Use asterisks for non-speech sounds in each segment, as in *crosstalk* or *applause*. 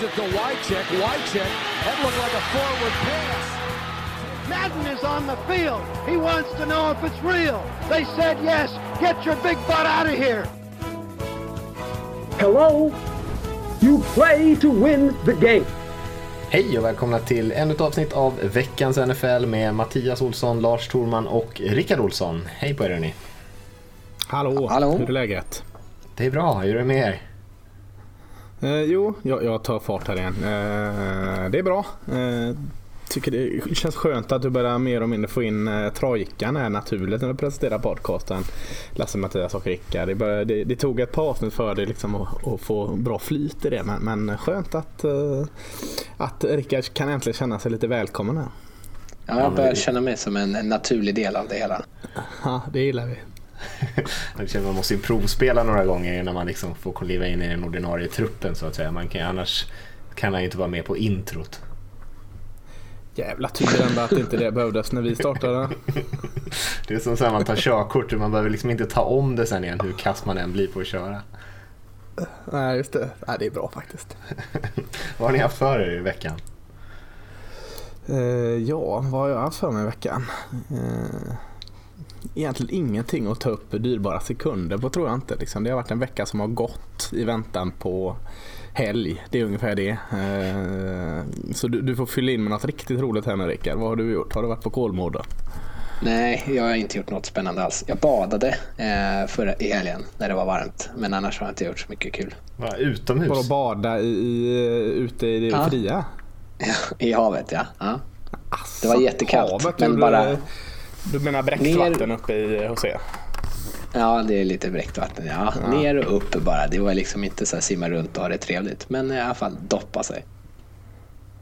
Gives it to Wycheck. Wycheck. That looked like a forward pass. Madden is on the field. He wants to know if it's real. They said yes. Get your big butt out of here. Hello? You play to win the game. Hej och välkomna till ännu ett avsnitt av veckans NFL med Mattias Olsson, Lars Thorman och Rickard Olsson. Hej på er hörni. Hallå, Hallå. hur är läget? Det är bra, hur är det med er? Eh, jo, jag, jag tar fart här igen. Eh, det är bra. Eh, tycker det känns skönt att du börjar mer och mindre få in eh, trojkan här naturligt när du presenterar podcasten. Lasse, Mattias och Rickard. Det, började- det, det tog ett par avsnitt för dig liksom att, att få bra flyt i det. Men, men skönt att, eh, att Rickard kan äntligen känna sig lite välkommen här. Ja, jag börjar känna mig som en, en naturlig del av det hela. Ja, det gillar vi. *laughs* Man måste ju provspela några gånger innan man liksom får kliva in i den ordinarie truppen så att säga. Man kan, annars kan man ju inte vara med på introt. Jävla tur ändå att inte det behövdes när vi startade. *laughs* Det är som när man tar körkort, man behöver liksom inte ta om det sen igen hur kass man än blir på att köra. Nej, just det. Nej, det är bra faktiskt. *laughs* Vad har ni haft för er i veckan? Eh, ja, vad har jag haft för mig i veckan? Eh, egentligen ingenting att ta upp dyrbara sekunder på tror jag inte. Liksom. Det har varit en vecka som har gått i väntan på helg. Det är ungefär det. Eh, så du, du får fylla in med något riktigt roligt här nu Rickard. Vad har du gjort? Har du varit på Kolmården? Nej, jag har inte gjort något spännande alls. Jag badade eh, förra, i helgen när det var varmt. Men annars har jag inte gjort så mycket kul. Var utomhus? Bara bada i, i, ute i det Ja. fria? *laughs* I havet, ja. ja. Asså, Det var jättekallt, havet, men bara- Du menar bräckt Ner- vatten uppe i hos er? Ja, det är lite bräckt vatten. Ja. Ner och upp bara. Det var liksom inte så här simma runt och ha det trevligt. Men i alla fall doppa sig.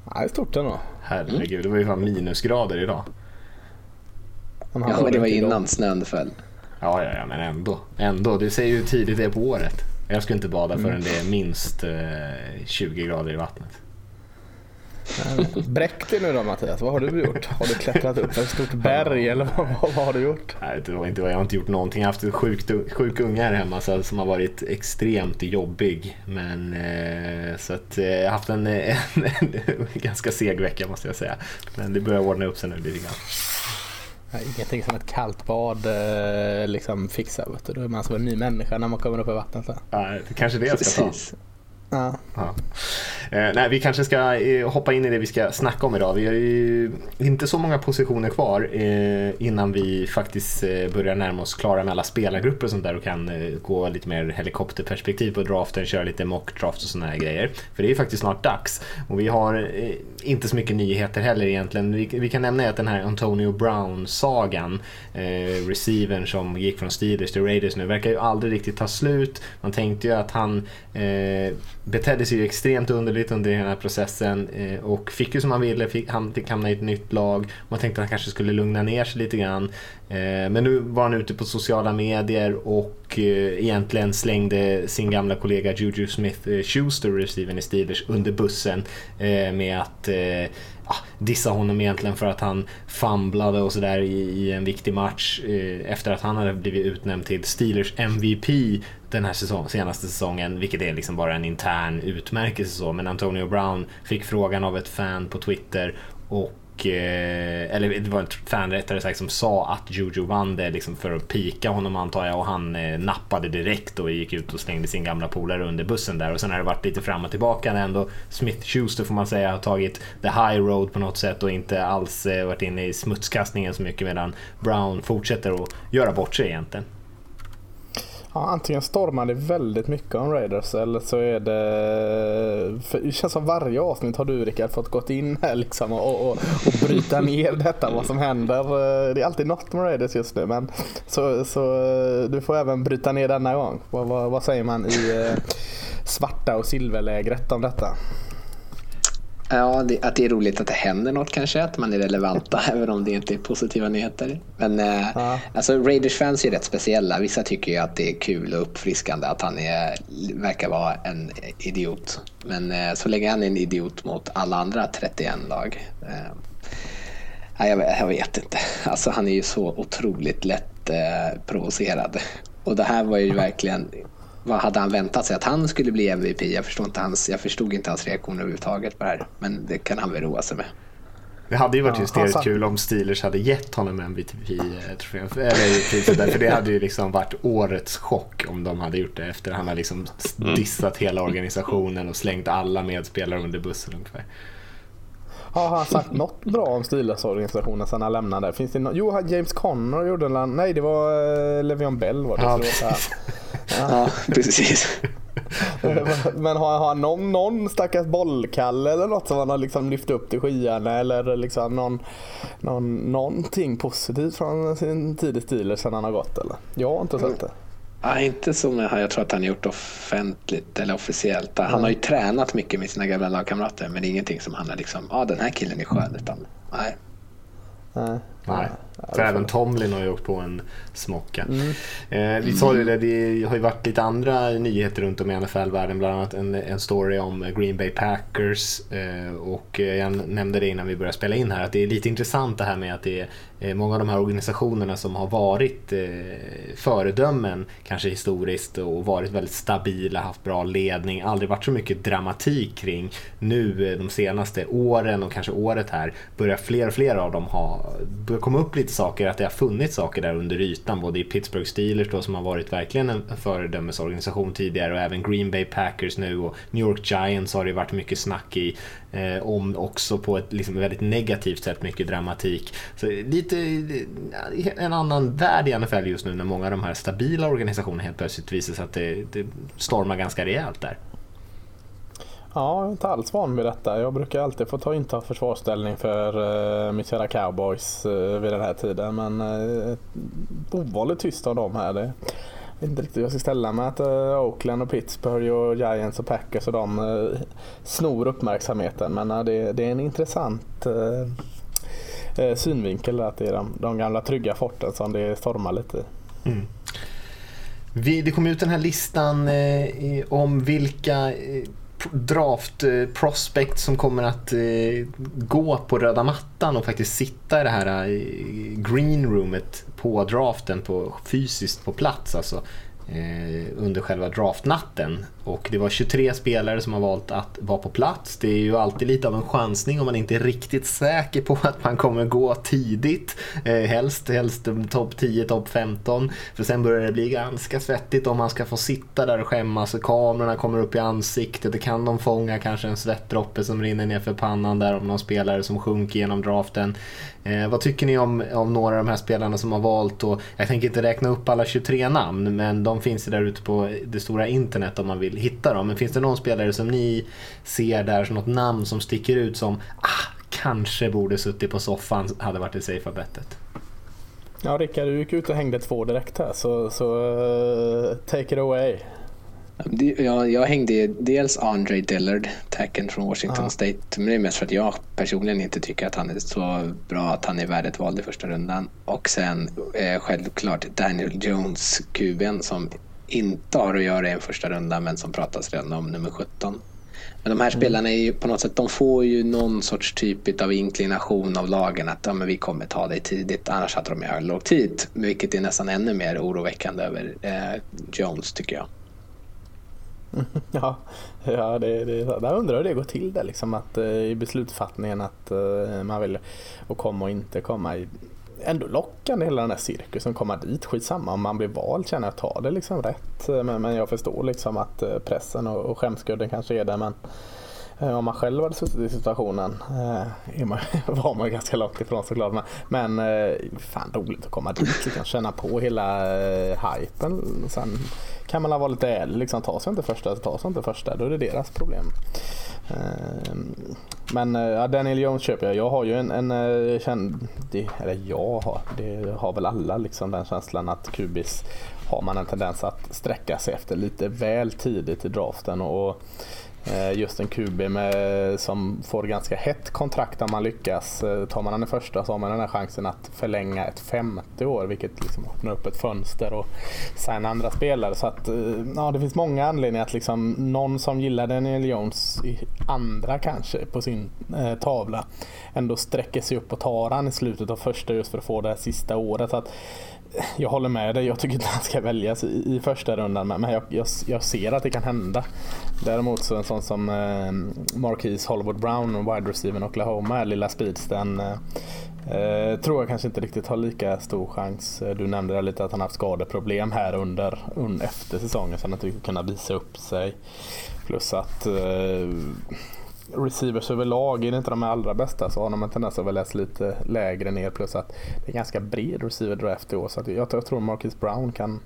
Ja, det är stort ändå. Herregud, det var ju fan minusgrader idag. Ja, men det var inte innan snön föll. Ja, ja, ja, men ändå. Ändå, det säger ju hur tidigt det är på året. Jag ska inte bada förrän det är minst eh, 20 grader i vattnet. *laughs* Bräck dig nu då Mattias, vad har du gjort? Har du klättrat upp ett stort berg eller vad, vad, vad har du gjort? Nej, det var inte, jag har inte gjort någonting. Jag har haft en sjukt, sjuk unge här hemma så, som har varit extremt jobbig. Men, eh, så att, eh, jag har haft en, *laughs* en, en ganska seg vecka måste jag säga. Men det börjar ordna upp sig nu lite grann. Ingenting som ett kallt bad eh, liksom fixar. Vet du. Då är man som en ny människa när man kommer upp i vattnet. Så. Nej, det kanske är det jag ska ta. Precis. Ja. Ja. Eh, nej, vi kanske ska eh, hoppa in i det vi ska snacka om idag. Vi har ju inte så många positioner kvar eh, innan vi faktiskt eh, börjar närma oss klara med alla spelargrupper och sånt där och kan eh, gå lite mer helikopterperspektiv på draften, köra lite mock draft och såna här grejer. För det är ju faktiskt snart dags. Och vi har eh, inte så mycket nyheter heller egentligen. Vi, vi kan nämna att den här Antonio Brown-sagan, eh, receivern som gick från Steelers till Raiders nu, verkar ju aldrig riktigt ta slut. Man tänkte ju att han eh, betedde sig ju extremt underligt under den här processen eh, och fick ju som han ville, fick, han fick hamna i ett nytt lag. Man tänkte att han kanske skulle lugna ner sig lite grann. Eh, men nu var han ute på sociala medier och eh, egentligen slängde sin gamla kollega Juju Smith-Schuster, receiven i Steelers, under bussen med att Ah, dissa honom egentligen för att han famblade och sådär i, i en viktig match eh, efter att han hade blivit utnämnd till Steelers MVP den här säsong, senaste säsongen, vilket är liksom bara en intern utmärkelse så. Men Antonio Brown fick frågan av ett fan på Twitter och och, eh, eller det var ett fan rättare sagt som sa att Juju vann det liksom för att pika honom antar jag och han eh, nappade direkt och gick ut och slängde sin gamla polare under bussen där och sen har det varit lite fram och tillbaka när ändå Smith Schuster får man säga har tagit the high road på något sätt och inte alls eh, varit inne i smutskastningen så mycket medan Brown fortsätter att göra bort sig egentligen. Ja, antingen stormar det väldigt mycket om Raiders eller så är det... För det känns som varje avsnitt har du Rickard fått gått in här liksom och, och, och bryta *laughs* ner detta, vad som händer. Det är alltid något med Raiders just nu men så, så du får även bryta ner denna gång. Vad, vad, vad säger man i eh, svarta och silverlägret om detta? Ja, det, att det är roligt att det händer något kanske, att man är relevanta *laughs* även om det inte är positiva nyheter. Men eh, Ja. alltså Raiders-fans är rätt speciella. Vissa tycker ju att det är kul och uppfriskande att han är, verkar vara en idiot. Men eh, så länge han är en idiot mot alla andra 31 lag. Eh, jag, vet- jag vet inte. *laughs* Alltså, han är ju så otroligt lätt eh, provocerad. Och det här var ju verkligen vad hade han väntat sig? Att han skulle bli MVP? Jag förstod inte hans, jag förstod inte hans reaktion överhuvudtaget på det här. Men det kan han väl roa sig med. Det hade ju varit Ja, hysteriskt han sa- kul om Steelers hade gett honom MVP-trofén. För det hade ju liksom varit årets chock om de hade gjort det efter han har liksom dissat hela organisationen och slängt alla medspelare under bussen ungefär. Har han sagt något bra om Steelers-organisationen sen han lämnade? Finns det no jo, James Conner gjorde en... Nej, det var uh, Le'Veon Bell var det. Ja, så här. *laughs* Ja, precis. *laughs* Men har, han någon, någon stackars bollkalle eller något som han har liksom lyft upp till skyarna eller liksom någon, någon, någonting positivt från sin tid i Steelers sen han har gått eller? Jag har inte sett det. Ja, inte som jag, jag tror att han gjort offentligt eller officiellt. Han har ju tränat mycket med sina gamla lagkamrater men det är ingenting som han har liksom, ja ah, den här killen är skön. Utan, nej. Nej. Nej. Det även Tomlin har ju åkt på en smocka. Mm. Eh, vi sa ju det, det har ju varit lite andra nyheter runt om i NFL-världen. Bland annat en, en story om Green Bay Packers. Eh, och jag nämnde det innan vi började spela in här att det är lite intressant det här med att det är eh, många av de här organisationerna som har varit eh, föredömen kanske historiskt och varit väldigt stabila, haft bra ledning, aldrig varit så mycket dramatik kring. Nu eh, de senaste åren och kanske året här börjar fler och fler av dem ha, börjar komma upp lite saker, att det har funnits saker där under ytan, både i Pittsburgh Steelers då som har varit verkligen en föredömesorganisation tidigare och även Green Bay Packers nu och New York Giants har det varit mycket snack i eh, om också på ett liksom, väldigt negativt sätt, mycket dramatik. Så lite eh, en annan värld i NFL just nu när många av de här stabila organisationerna helt plötsligt visar sig att det, det stormar ganska rejält där. Ja, jag är inte alls van vid detta. Jag brukar alltid få ta inta försvarsställning för eh, mitt kära cowboys eh, vid den här tiden. Men eh, ovanligt tyst av dem här. Det, jag vet inte riktigt hur jag ska ställa mig att eh, Oakland och Pittsburgh och Giants och Packers och de eh, snor uppmärksamheten. Men eh, det, det är en intressant eh, eh synvinkel att det är de, de gamla trygga forten som det stormar lite i. Mm. Vi, det kom ut den här listan eh, om vilka eh, draft-prospect eh, som kommer att eh, gå på röda mattan och faktiskt sitta i det här eh, green roomet på draften på, fysiskt på plats. Alltså, Eh, under själva draftnatten. Och det var 23 spelare som har valt att vara på plats. Det är ju alltid lite av en chansning om man inte är riktigt säker på att man kommer gå tidigt. Eh, helst helst topp 10, topp 15. För sen börjar det bli ganska svettigt om man ska få sitta där och skämmas. och Kamerorna kommer upp i ansiktet. Det kan de fånga kanske en svettdroppe som rinner ner för pannan där om någon spelare som sjunker genom draften. Eh, vad tycker ni om, om några av de här spelarna som har valt och jag tänker inte räkna upp alla 23 namn men de finns ju där ute på det stora internet om man vill hitta dem. Men finns det någon spelare som ni ser där som något namn som sticker ut som ah, kanske borde suttit på soffan hade varit det safea bettet? Ja, Rickard, du gick ut och hängde två direkt här så, så uh, take it away. Jag, jag hängde dels Andre Dillard, tacken från Washington Ja. State. Men det är mest för att jag personligen inte tycker att han är så bra att han är värd ett val i första rundan. Och sen eh, självklart Daniel Jones, kuben som inte har att göra i en första runda men som pratas redan om nummer 17. Men de här spelarna är ju på något sätt, de får ju någon sorts typ av inklination av lagen att ja, men vi kommer ta dig tidigt. Annars hade de ju lågt tid. Vilket är nästan ännu mer oroväckande över eh, Jones tycker jag. *laughs* Ja, ja det, det, där undrar hur det går till där liksom att eh, i beslutsfattningen att eh, man vill och komma och inte komma. I, ändå lockande hela den här cirkusen, komma dit, skitsamma om man blir vald känner jag ta det liksom rätt. Men, men jag förstår liksom att eh, pressen och, och skämskudden kanske är där men Eh, om man själv hade suttit i situationen eh, är man, *laughs* var man ganska långt ifrån såklart. Men, men eh, fan roligt att komma dit, liksom, känna på hela hypen. Sen kan man vara lite ärlig, liksom, ta sig inte första så ta sig inte första. Då är det deras problem. Ehm, men ja, Daniel Jones köper jag. Jag har ju en, en känd, det, eller jag har, det har väl alla liksom den känslan att kubis har man en tendens att sträcka sig efter lite väl tidigt i draften. Och, Eh, just en QB med, som får ganska hett kontrakt om man lyckas. Eh, tar man den första så har man den här chansen att förlänga ett femte år vilket liksom öppnar upp ett fönster och signa andra spelare. Så att, eh, ja, det finns många anledningar att liksom, någon som gillar Daniel Jones i andra kanske på sin eh, tavla ändå sträcker sig upp och tar han i slutet av första just för att få det här sista året. Så att, jag håller med dig. Jag tycker inte han ska väljas i, i första rundan. Men jag, jag, jag, ser att det kan hända. Däremot så en sån som eh, Marquise Hollywood Brown, wide receiver Oklahoma, lilla speedsten. Eh, eh, tror jag kanske inte riktigt har lika stor chans. Eh, du nämnde det lite att han haft skadeproblem här under, under efter säsongen så han inte kunnat visa upp sig. Plus att eh, receivers överlag, är det inte de allra bästa så har de en tendens att väljas lite lägre ner plus att det är ganska bred receiver draft i år. Så jag, jag, tror Marcus Brown kan,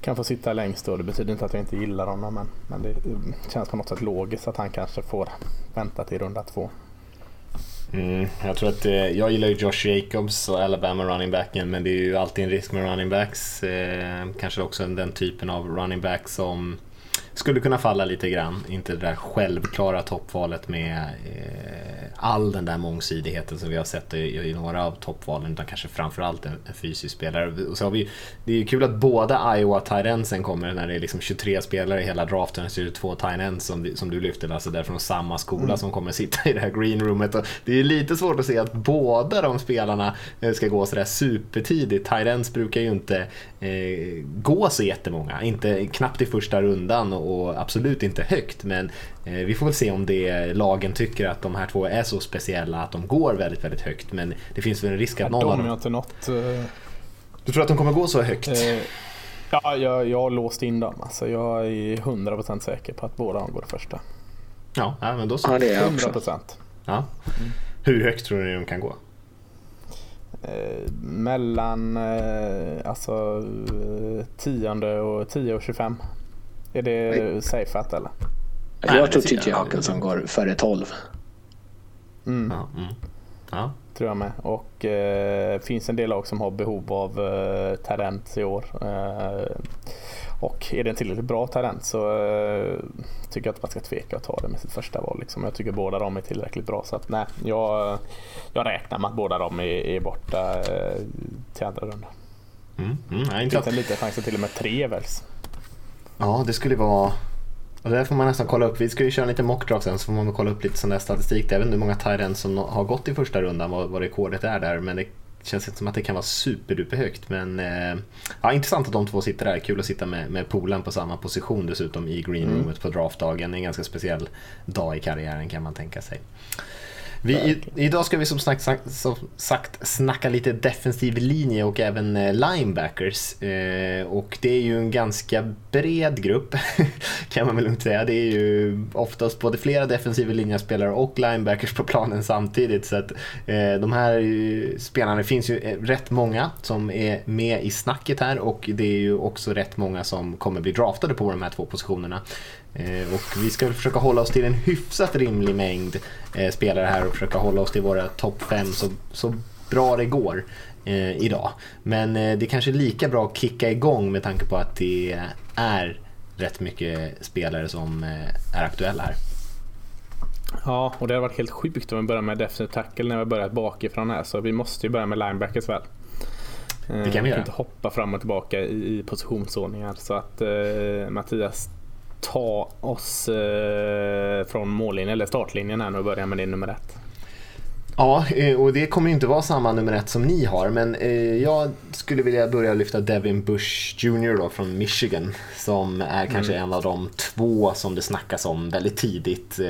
kan få sitta längst då. det betyder inte att jag inte gillar honom men, men det eh, känns på något sätt logiskt att han kanske får vänta till runda två. Mm, jag tror att eh, jag gillar ju Josh Jacobs och Alabama running backen men det är ju alltid en risk med running backs. Eh, kanske också den typen av running back som skulle kunna falla lite grann. Inte det där självklara toppvalet med eh, all den där mångsidigheten som vi har sett i, i några av toppvalen utan kanske framförallt en, en fysisk spelare. Och så har vi, det är ju kul att båda Iowa Tyrensen kommer när det är liksom 23 spelare i hela draften så är det två Tyrens som, som du lyfter Lasse, där från samma skola mm. som kommer sitta i det här greenroomet. Och det är lite svårt att se att båda de spelarna eh, ska gå sådär supertidigt. Tyrens brukar ju inte eh, gå så jättemånga, inte, knappt i första rundan och absolut inte högt. Men eh, vi får väl se om det lagen tycker att de här två är så speciella att de går väldigt, väldigt högt. Men det finns väl en risk att någon av dem... inte något... Uh... Du tror att de kommer gå så högt? Uh, ja, jag, jag har låst in dem. Alltså, jag är 100% säker på att båda går första. Ja, ja men då så. Ja, det är 100%. Ja. Mm. Hur högt tror ni de kan gå? Eh, mellan eh, alltså 10 och 10 och 25. Är det safeat eller? Jag tror TJ Hawkinson går före 12. Mm. Ja, mm. ja. Tror jag med. Och eh, finns en del lag som har behov av eh, talent i år. Eh, och är det en tillräckligt bra talent så eh, tycker jag att man ska tveka att ta det med sitt första val. Liksom. Jag tycker båda de är tillräckligt bra. Så att, nej, jag, jag räknar med att båda de är, är borta eh, till andra rundan. Mm, mm, nej, inte en liten chans att till och med tre väljs. Ja, det skulle vara och det där får man nästan kolla upp. Vi ska ju köra lite mockdrag sen så får man kolla upp lite sån där statistik. Jag vet inte hur många Tyrens som har gått i första rundan, vad, vad rekordet är där. Men det känns inte som att det kan vara superduper högt. Men eh, ja, intressant att de två sitter där. Kul att sitta med, med polen på samma position dessutom i greenroomet mm. på draftdagen. En ganska speciell dag i karriären kan man tänka sig. Vi, i, idag ska vi som sagt, som sagt snacka lite defensiv linje och även eh, linebackers. Eh, och det är ju en ganska bred grupp *laughs* kan man väl lugnt säga. Det är ju oftast både flera defensiva linjespelare och linebackers på planen samtidigt. Så att eh, de här spelarna, det finns ju eh, rätt många som är med i snacket här och det är ju också rätt många som kommer bli draftade på de här två positionerna. Eh, och vi ska försöka hålla oss till en hyfsat rimlig mängd eh, spelare här och försöka hålla oss till våra topp 5 så, så bra det går eh, idag. Men det är kanske är lika bra att kicka igång med tanke på att det är rätt mycket spelare som är aktuella här. Ja, och det har varit helt sjukt om vi börjar med defensive tackle när vi börjat bakifrån här. Så vi måste ju börja med linebackers väl. Det kan vi göra. inte hoppa fram och tillbaka i, i positionsordningar. Så att eh, Mattias, ta oss eh, från mållinjen eller startlinjen här nu och börja med din nummer ett. Ja, eh, och det kommer ju inte vara samma nummer ett som ni har, men eh, jag skulle vilja börja lyfta Devin Bush Jr då från Michigan, som är kanske mm. en av de två som det snackas om väldigt tidigt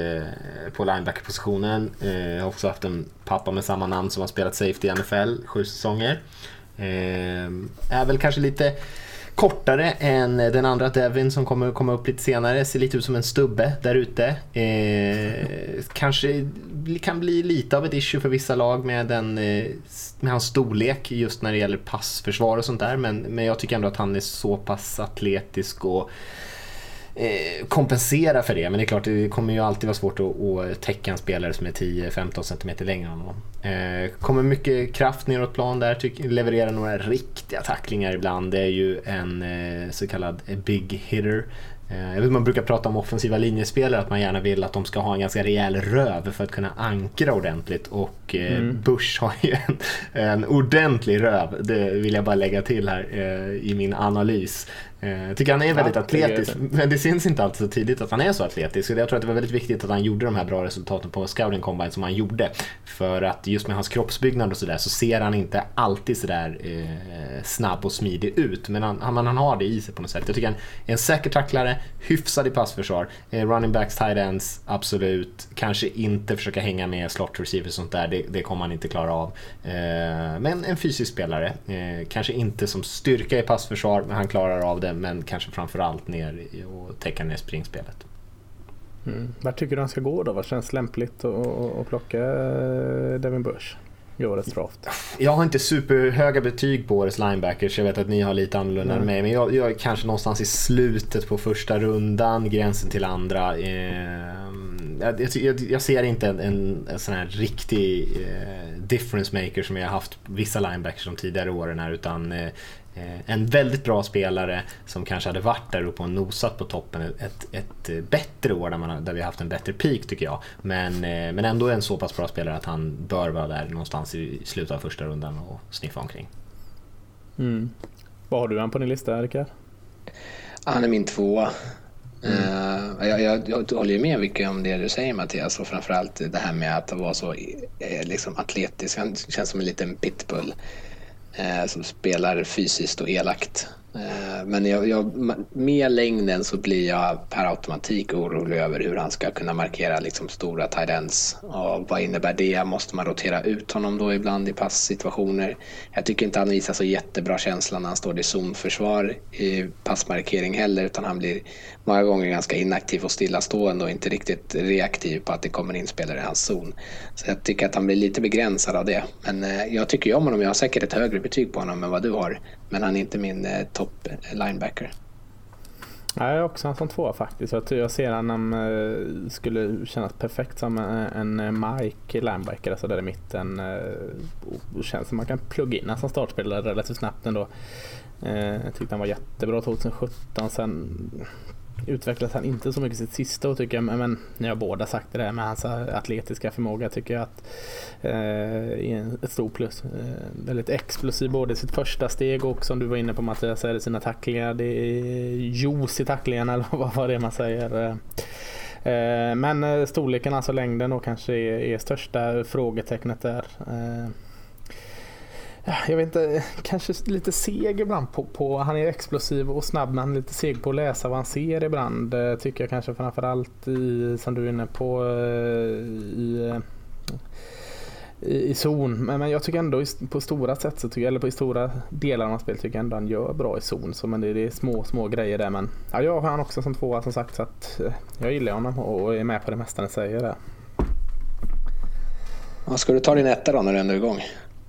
på linebackerpositionen. Jag har också haft en pappa med samma namn som har spelat safety i NFL sju säsonger. Är väl kanske lite kortare än den andra Devin som kommer komma upp lite senare. Ser lite ut som en stubbe där ute. Eh, kanske kan bli lite av ett issue för vissa lag med, den, eh, med hans storlek just när det gäller passförsvar och sånt där. Men, men jag tycker ändå att han är så pass atletisk och kompensera för det. Men det är klart, det kommer ju alltid vara svårt att, att täcka en spelare som är 10-15 cm längre än honom. Eh, kommer mycket kraft neråt plan där, levererar några riktiga tacklingar ibland. Det är ju en eh, så kallad big hitter. jag vet man brukar prata om offensiva linjespelare, att man gärna vill att de ska ha en ganska rejäl röv för att kunna ankra ordentligt. Och mm. Bush har ju en, en ordentlig röv, det vill jag bara lägga till här i min analys. Jag eh, tycker han är väldigt ja, atletisk, men det syns inte alltid så tidigt att han är så atletisk. jag tror att det var väldigt viktigt att han gjorde de här bra resultaten på Scouting Combine som han gjorde. För att just med hans kroppsbyggnad och sådär så ser han inte alltid sådär eh, snabb och smidig ut. Men han, han, han, har det i sig på något sätt. Jag tycker han är en säker tacklare, hyfsad i passförsvar. Eh, running backs, tight ends, absolut. Kanske inte försöka hänga med slot receivers och sånt där, det, det kommer han inte klara av. Eh, men en fysisk spelare. Eh, kanske inte som styrka i passförsvar, men han klarar av det men kanske framförallt ner och täcka ner springspelet. Mm. Var tycker du han ska gå då? Vad känns lämpligt att plocka eh, Devin Bush? i årets draft? Jag har inte superhöga betyg på årets linebackers. Jag vet att ni har lite annorlunda mm. än mig. Men jag, jag är kanske någonstans i slutet på första rundan, gränsen till andra. Eh, jag, jag, jag, ser inte en, en, en sån här riktig eh, difference maker som jag har haft vissa linebackers de tidigare åren här. Utan eh, Eh, en väldigt bra spelare som kanske hade varit där uppe och nosat på toppen ett, ett bättre år där, man, där vi har haft en bättre peak tycker jag. Men, eh, men ändå en så pass bra spelare att han bör vara där någonstans i slutet av första rundan och sniffa omkring. Mm. Vad har du han på din lista, Rickard? Han är min tvåa. Mm. Uh, jag, jag, jag håller ju med mycket om det du säger Mattias och framförallt det här med att vara så liksom, atletisk. Han känns som en liten pitbull eh, som spelar fysiskt och elakt. Eh, men jag, jag, med längden så blir jag per automatik orolig över hur han ska kunna markera liksom stora tight ends. Och vad innebär det? Måste man rotera ut honom då ibland i passsituationer? Jag tycker inte han visar så jättebra känsla när han står i zonförsvar i passmarkering heller utan han blir många gånger ganska inaktiv och stillastående och inte riktigt reaktiv på att det kommer in spelare i hans zon. Så jag tycker att han blir lite begränsad av det. Men eh, jag tycker ju om honom. Jag har säkert ett högre betyg på honom än vad du har. Men han är inte min eh, topp eh, linebacker. jag är också en sån tvåa faktiskt. Jag ser han eh, skulle kännas perfekt som en, en Mike linebacker, alltså där i mitten. Äh, känns som man kan plugga in som startspelare relativt snabbt ändå. Jag tyckte han var jättebra 2017. Sen Utvecklas han inte så mycket sitt sista och tycker jag, men ni har båda sagt det där med hans atletiska förmåga tycker jag att eh, är ett stort plus. Eh, väldigt explosiv både i sitt första steg och som du var inne på Mattias, är det sina tacklingar. Det är juice i tacklingarna *laughs* eller vad var det man säger. Eh, eh men eh, storleken, alltså längden då kanske är, är största frågetecknet där. Eh, jag vet inte, kanske lite seg ibland på, på, han är explosiv och snabb men han är lite seg på att läsa vad han ser ibland. Eh, tycker jag kanske framförallt i, som du är inne på, eh, i, eh, i, i zon. Men, men jag tycker ändå på stora sätt, så tycker, eller på stora delar av hans spel tycker jag ändå han gör bra i zon. Så, men det, det är små, små grejer där. Men ja, jag har han också som tvåa som sagt så att jag gillar honom och är med på det mesta ni säger där. ska du ta din etta då när du ändå är igång?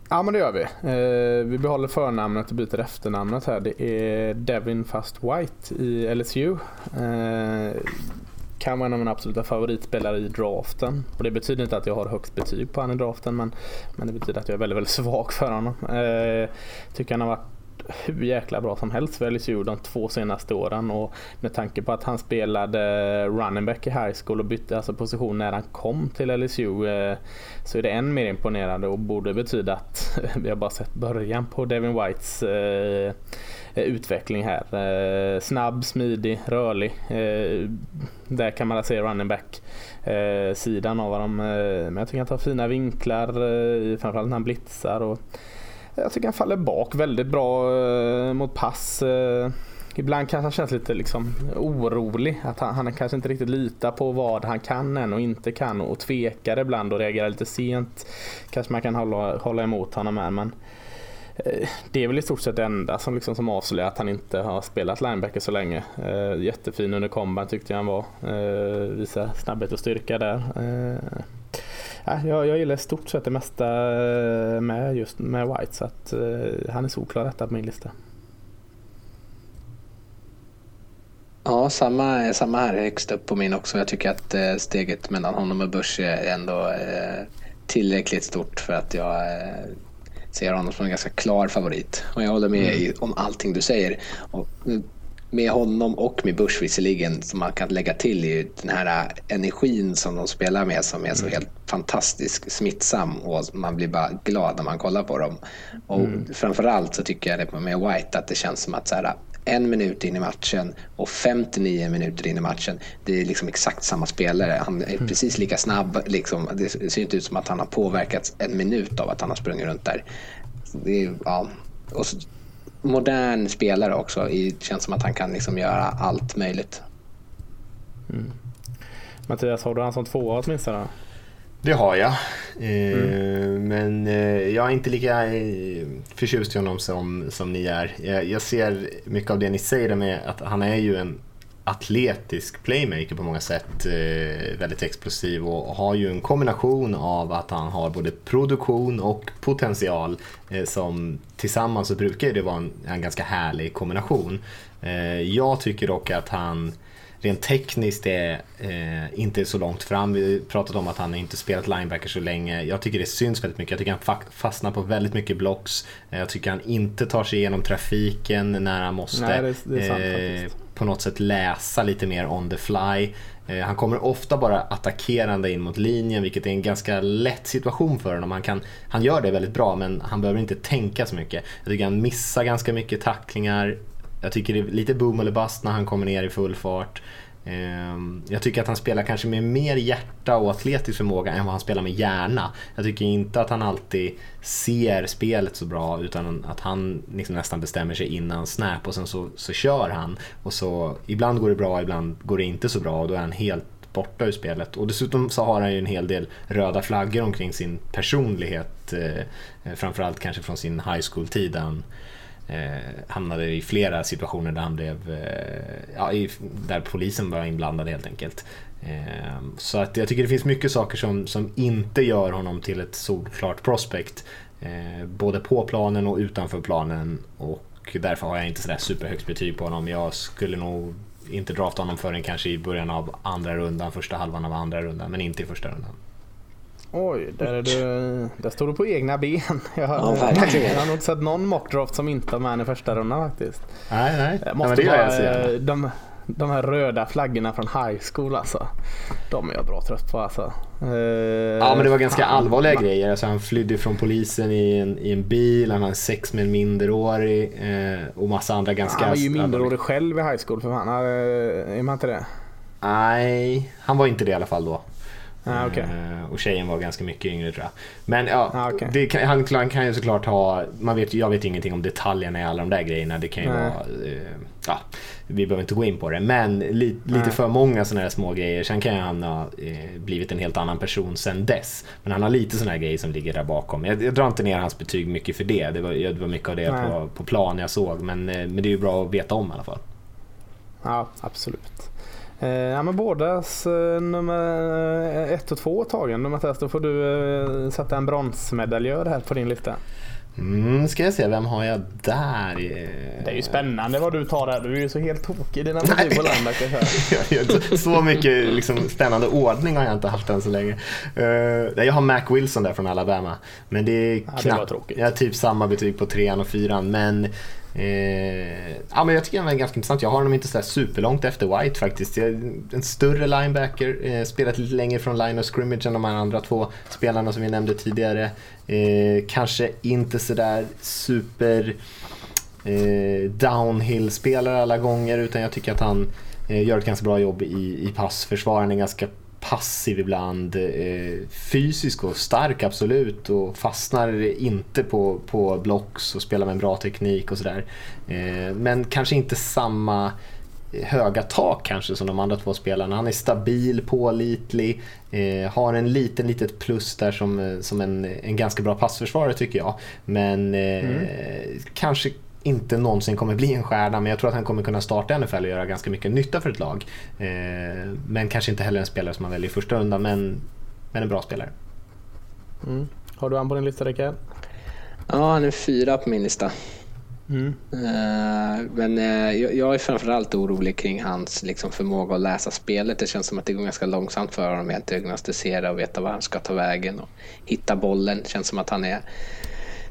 Ja men det gör vi. Eh, vi behåller förnamnet och byter efternamnet här. Det är Devin Fast White i LSU. Eh, kan vara en av mina absoluta favoritspelare i draften. Och det betyder inte att jag har högst betyg på honom i draften men, men det betyder att jag är väldigt, väldigt svag för honom. Eh, tycker han har varit hur jäkla bra som helst för LSU de två senaste åren och med tanke på att han spelade running back i high school och bytte alltså position när han kom till LSU eh, så är det än mer imponerande och borde betyda att *laughs* vi har bara sett början på Devin Whites eh, utveckling här. Eh, snabb, smidig, rörlig. där kan man se running back sidan av honom. men jag tycker han tar fina vinklar, framförallt när han blitzar. Och, jag tycker han faller bak väldigt bra eh, mot pass. Eh, ibland kanske han känns lite liksom orolig. Att han, han kanske inte riktigt litar på vad han kan än och inte kan och tvekar ibland och reagerar lite sent. Kanske man kan hålla, hålla emot honom här men eh, det är väl i stort sett det enda som, liksom, som avslöjar att han inte har spelat linebacker så länge. jättefin under komban tyckte jag han var. visar snabbhet och styrka där jag, jag gillar stort sett det mesta eh, med just med White så att uh, han är solklar detta på min lista. Ja, samma, samma här högst upp på min också. Jag tycker att uh, steget mellan honom och Bush är ändå uh, tillräckligt stort för att jag ser honom som en ganska klar favorit. Och jag håller med mm. om allting du säger. Och, med honom och med Bush visserligen som man kan lägga till är ju den här energin som de spelar med som är så helt fantastisk, smittsam och man blir bara glad när man kollar på dem. Och mm. framförallt så tycker jag det med White att det känns som att så här, en minut in i matchen och 59 minuter in i matchen. Det är liksom exakt samma spelare. Han är mm. precis lika snabb. Liksom. Det ser inte ut som att han har påverkats en minut av att han har sprungit runt där. Är, ja. och så, modern spelare också. Det känns som att han kan liksom göra allt möjligt. Mm. Mattias, har du han som tvåa åtminstone? Det har jag. Mm. Men eh, jag är inte lika eh, förtjust i honom som, som ni är. Jag, ser mycket av det ni säger med att han är ju en atletisk playmaker på många sätt. Väldigt explosiv och har ju en kombination av att han har både produktion och potential som tillsammans så brukar det vara en, en ganska härlig kombination. Jag tycker dock att han rent tekniskt är eh, inte så långt fram. Vi pratat om att han inte spelat linebacker så länge. Jag tycker det syns väldigt mycket. Jag tycker han fastnar på väldigt mycket blocks. Eh, jag tycker han inte tar sig igenom trafiken när han måste Nej, det, det sant, eh, på något sätt läsa lite mer on the fly. Eh, han kommer ofta bara attackerande in mot linjen vilket är en ganska lätt situation för honom. Han, kan, han gör det väldigt bra men han behöver inte tänka så mycket. Jag tycker han missar ganska mycket tacklingar jag tycker det är lite boom eller bust när han kommer ner i full fart. Ehm, jag tycker att han spelar kanske med mer hjärta och atletisk förmåga än vad han spelar med hjärna. Jag tycker inte att han alltid ser spelet så bra utan att han liksom nästan bestämmer sig innan snap och sen så, så kör han. Och så, ibland går det bra, ibland går det inte så bra och då är han helt borta ur spelet. Och dessutom så har han ju en hel del röda flaggor omkring sin personlighet. Eh, framförallt kanske från sin high school-tid där han eh, hamnade i flera situationer där han blev, eh, ja, i, där polisen var inblandad helt enkelt. Eh, så att jag tycker det finns mycket saker som, som inte gör honom till ett solklart prospect. Eh, både på planen och utanför planen och därför har jag inte sådär superhögt betyg på honom. Jag skulle nog inte drafta honom förrän kanske i början av andra rundan, första halvan av andra rundan, men inte i första rundan. Oj, där, är du, där står du på egna ben. *laughs* Jag har, ja, jag har nog sett någon mockdraft som inte var med i första rundan faktiskt. Nej, nej. Det måste ja, det vara de, de här röda flaggorna från high school alltså. De är jag bra trött på alltså. Uh, ja men det var ganska han, allvarliga man, grejer. Alltså, han flydde från polisen i en, i en bil, han hade sex med en minderårig eh, och massa andra ganska... Han var ju minderårig själv i high school för fan. Är man inte det? Nej, han var inte det i alla fall då. Ah, okay. Eh, och tjejen var ganska mycket yngre tror jag. Men ja, ah, okay. kan, han, han, kan ju såklart ha, man vet, jag vet ingenting om detaljerna i alla de där grejerna. Det kan ju Nej. vara, eh, ja, vi behöver inte gå in på det. Men li, lite för många sådana här små grejer. Sen kan han ha eh, blivit en helt annan person sen dess. Men han har lite sådana här grejer som ligger där bakom. Jag, jag drar inte ner hans betyg mycket för det. Det var, det var mycket av det på, på plan jag såg. Men, eh, men det är ju bra att veta om i alla fall. Ja, absolut. Eh, ja, men bådas eh, nummer ett och två tagen. Mattias, då får du eh, sätta en bronsmedaljör här på din lista. Mm, ska jag se, vem har jag där? Det är ju spännande vad du tar där. Du är ju så helt tokig i dina betyg på linebacker. *laughs* så mycket liksom, spännande ordning har jag inte haft än så länge. Jag har Mac Wilson där från Alabama. Men det är knappt, ja, jag har typ samma betyg på trean och fyran. Men Eh, ja, men jag tycker han är ganska intressant. Jag har honom inte så superlångt efter White faktiskt. Jag, en större linebacker, eh, spelat lite längre från line of scrimmage än de här andra två spelarna som vi nämnde tidigare. Eh, kanske inte sådär super eh, downhill-spelare alla gånger utan jag tycker att han eh, gör ett ganska bra jobb i, i passförsvar. Är ganska passiv ibland, eh, fysisk och stark absolut och fastnar inte på, på blocks och spelar med en bra teknik och sådär. Eh, men kanske inte samma höga tak kanske som de andra två spelarna. Han är stabil, pålitlig, eh, har en liten litet plus där som, som en, en ganska bra passförsvarare tycker jag. Men eh, mm. kanske inte någonsin kommer bli en stjärna men jag tror att han kommer kunna starta NFL och göra ganska mycket nytta för ett lag. Eh, men kanske inte heller en spelare som man väljer i första rundan men, men en bra spelare. Mm. Har du han på din lista Rickard? Ja, han är fyra på min lista. Mm. Uh, men uh, jag är framförallt orolig kring hans liksom, förmåga att läsa spelet. Det känns som att det går ganska långsamt för honom att diagnostisera och veta var han ska ta vägen och hitta bollen. Det känns som att han är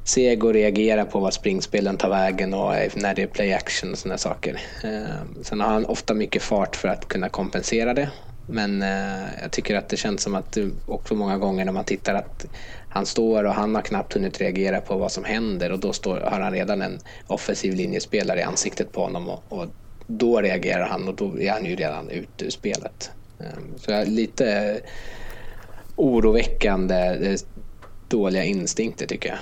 seg och reagerar på vad springspelen tar vägen och eh, när det är play action och sådana saker. Eh, sen har han ofta mycket fart för att kunna kompensera det. Men eh, jag tycker att det känns som att också många gånger när man tittar att han står och han har knappt hunnit reagera på vad som händer och då står, har han redan en offensiv linjespelare i ansiktet på honom och, och då reagerar han och då är han ju redan ute ur spelet. Så jag är lite oroväckande dåliga instinkter tycker jag.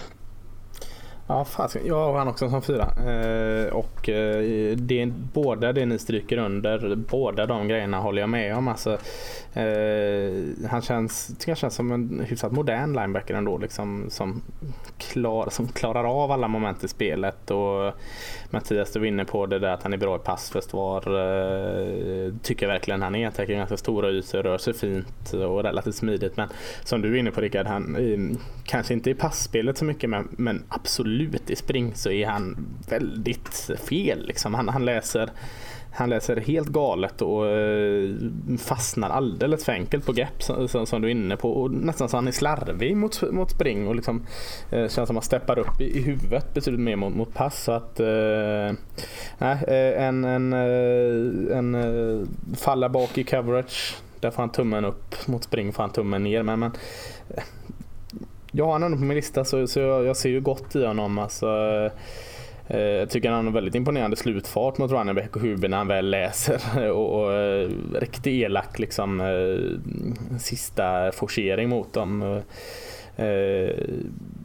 Ja, fast, jag har han också som fyra. Eh, och eh, det, båda det ni stryker under, båda de grejerna håller jag med om. Alltså, eh, han känns, tycker jag känns som en hyfsat modern linebacker ändå. Liksom, som, klar, som klarar av alla moment i spelet. Och Mattias, du var inne på det där att han är bra i passförsvar. Eh, tycker jag verkligen han är. Täcker ganska stora ytor, rör sig fint och relativt smidigt. Men som du är inne på Rickard, han i, kanske inte i passspelet så mycket men, men absolut i spring så är han väldigt fel. Liksom. Han, han läser han läser helt galet och eh, fastnar alldeles för enkelt på grepp som, som, du är inne på. Och nästan så han är slarvig mot, mot spring och liksom, eh, känns som att han steppar upp i, i huvudet betydligt mer mot, mot pass. Så att, eh, eh en, en, eh, en, en falla bak i coverage, där får han tummen upp. Mot spring får han tummen ner. Men, men jag har honom på min lista så, så jag, jag ser ju gott i honom. Alltså, Eh, Eh, jag tycker han har väldigt imponerande slutfart mot Rannebeck och Huber när han väl läser. *laughs* Och, och eh, riktigt elak liksom, eh, sista forcering mot dem.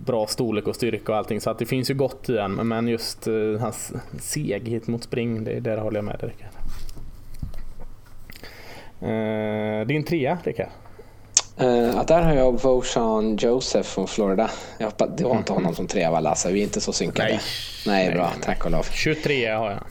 bra storlek och styrka och allting. Så att det finns ju gott i honom. Men just hans seghet mot spring, det, där håller jag med dig Rickard. din trea Rickard? Uh, där har jag Voshan Joseph från Florida. Jag hoppas, det var inte honom som trea va Lasse? Vi är inte så synkade. Nej, nej bra. Nej. Tack och lov. 23 har jag.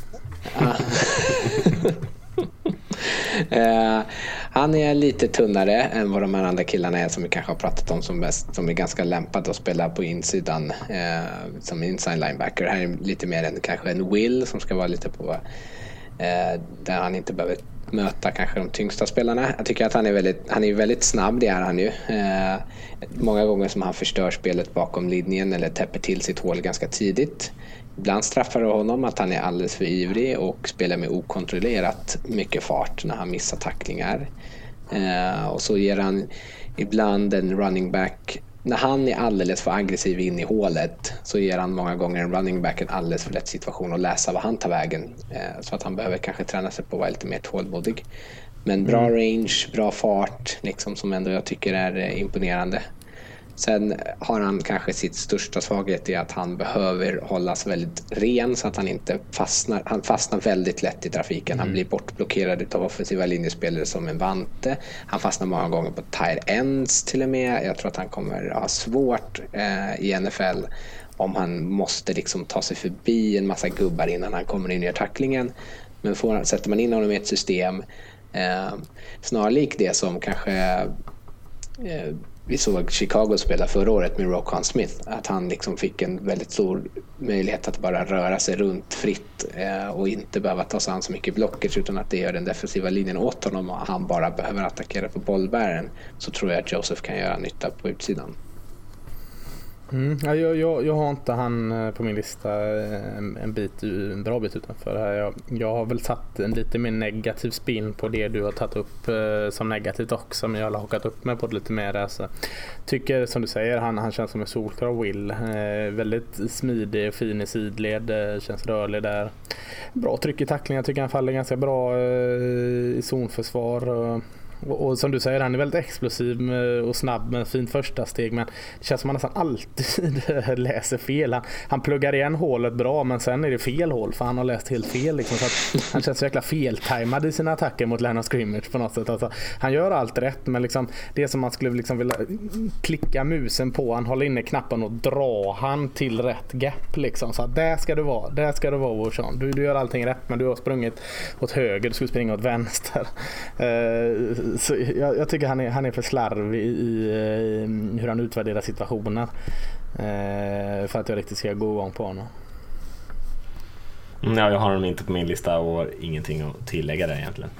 uh, *laughs* han är lite tunnare än vad de här andra killarna är som vi kanske har pratat om som bäst. Som är ganska lämpade att spela på insidan uh, som inside linebacker. Här är lite mer en, kanske en Will som ska vara lite på där han inte behöver möta kanske de tyngsta spelarna. Jag tycker att han är väldigt, han är väldigt snabb, det är han ju. Eh, många gånger som han förstör spelet bakom linjen eller täpper till sitt hål ganska tidigt. Ibland straffar det honom att han är alldeles för ivrig och spelar med okontrollerat mycket fart när han missar tacklingar. Eh, och så ger han ibland en running back när han är alldeles för aggressiv in i hålet så ger han många gånger en running back en alldeles för lätt situation att läsa vad han tar vägen. Eh, så att han behöver kanske träna sig på att vara lite mer tålmodig. Men bra mm. range, bra fart liksom, som ändå jag tycker är eh, imponerande. Sen har han kanske sitt största svaghet i att han behöver hållas väldigt ren så att han inte fastnar. Han fastnar väldigt lätt i trafiken. Mm. Han blir bortblockerad av offensiva linjespelare som en vante. Han fastnar många gånger på tire ends till och med. Jag tror att han kommer ha svårt eh, i NFL om han måste liksom ta sig förbi en massa gubbar innan han kommer in i tacklingen. Men får, sätter man in honom i ett system eh, snarlikt det som kanske eh, vi såg Chicago spela förra året med Roquan Smith. Att han liksom fick en väldigt stor möjlighet att bara röra sig runt fritt eh, och inte behöva ta sig an så mycket blockers utan att det gör den defensiva linjen åt honom och han bara behöver attackera på bollbäraren så tror jag att Joseph kan göra nytta på utsidan. Mm, jag, jag, jag, har inte han eh, på min lista eh, en, en, bit, en bra bit utanför här. Jag, jag har väl satt en lite mer negativ spin på det du har tagit upp eh, som negativt också. Men jag har hakat upp mig på det lite mer. Alltså. Tycker som du säger, han, han känns som en solklar Will. Eh, väldigt smidig, och fin i sidled, eh, känns rörlig där. Bra tryck i tacklingar, tycker han faller ganska bra eh, i zonförsvar. Och, och, som du säger, han är väldigt explosiv och snabb med fint första steg men det känns som att han nästan alltid *laughs* läser fel. Han, han pluggar igen hålet bra men sen är det fel hål för han har läst helt fel. Liksom, så han känns så jäkla feltajmad i sina attacker mot Lennart Scrimmage på något sätt. Alltså, han gör allt rätt men liksom, det som man skulle liksom vilja klicka musen på, han håller inne knappen och drar han till rätt gap. Liksom. Så där ska du vara, där ska du vara Warson. Du, du gör allting rätt men du har sprungit åt höger, du skulle springa åt vänster. Uh, så jag, jag, tycker han är, han är för slarvig i, i hur han utvärderar situationer. Eh, för att jag riktigt ska gå igång på honom. Ja, jag har honom inte på min lista och ingenting att tillägga där egentligen.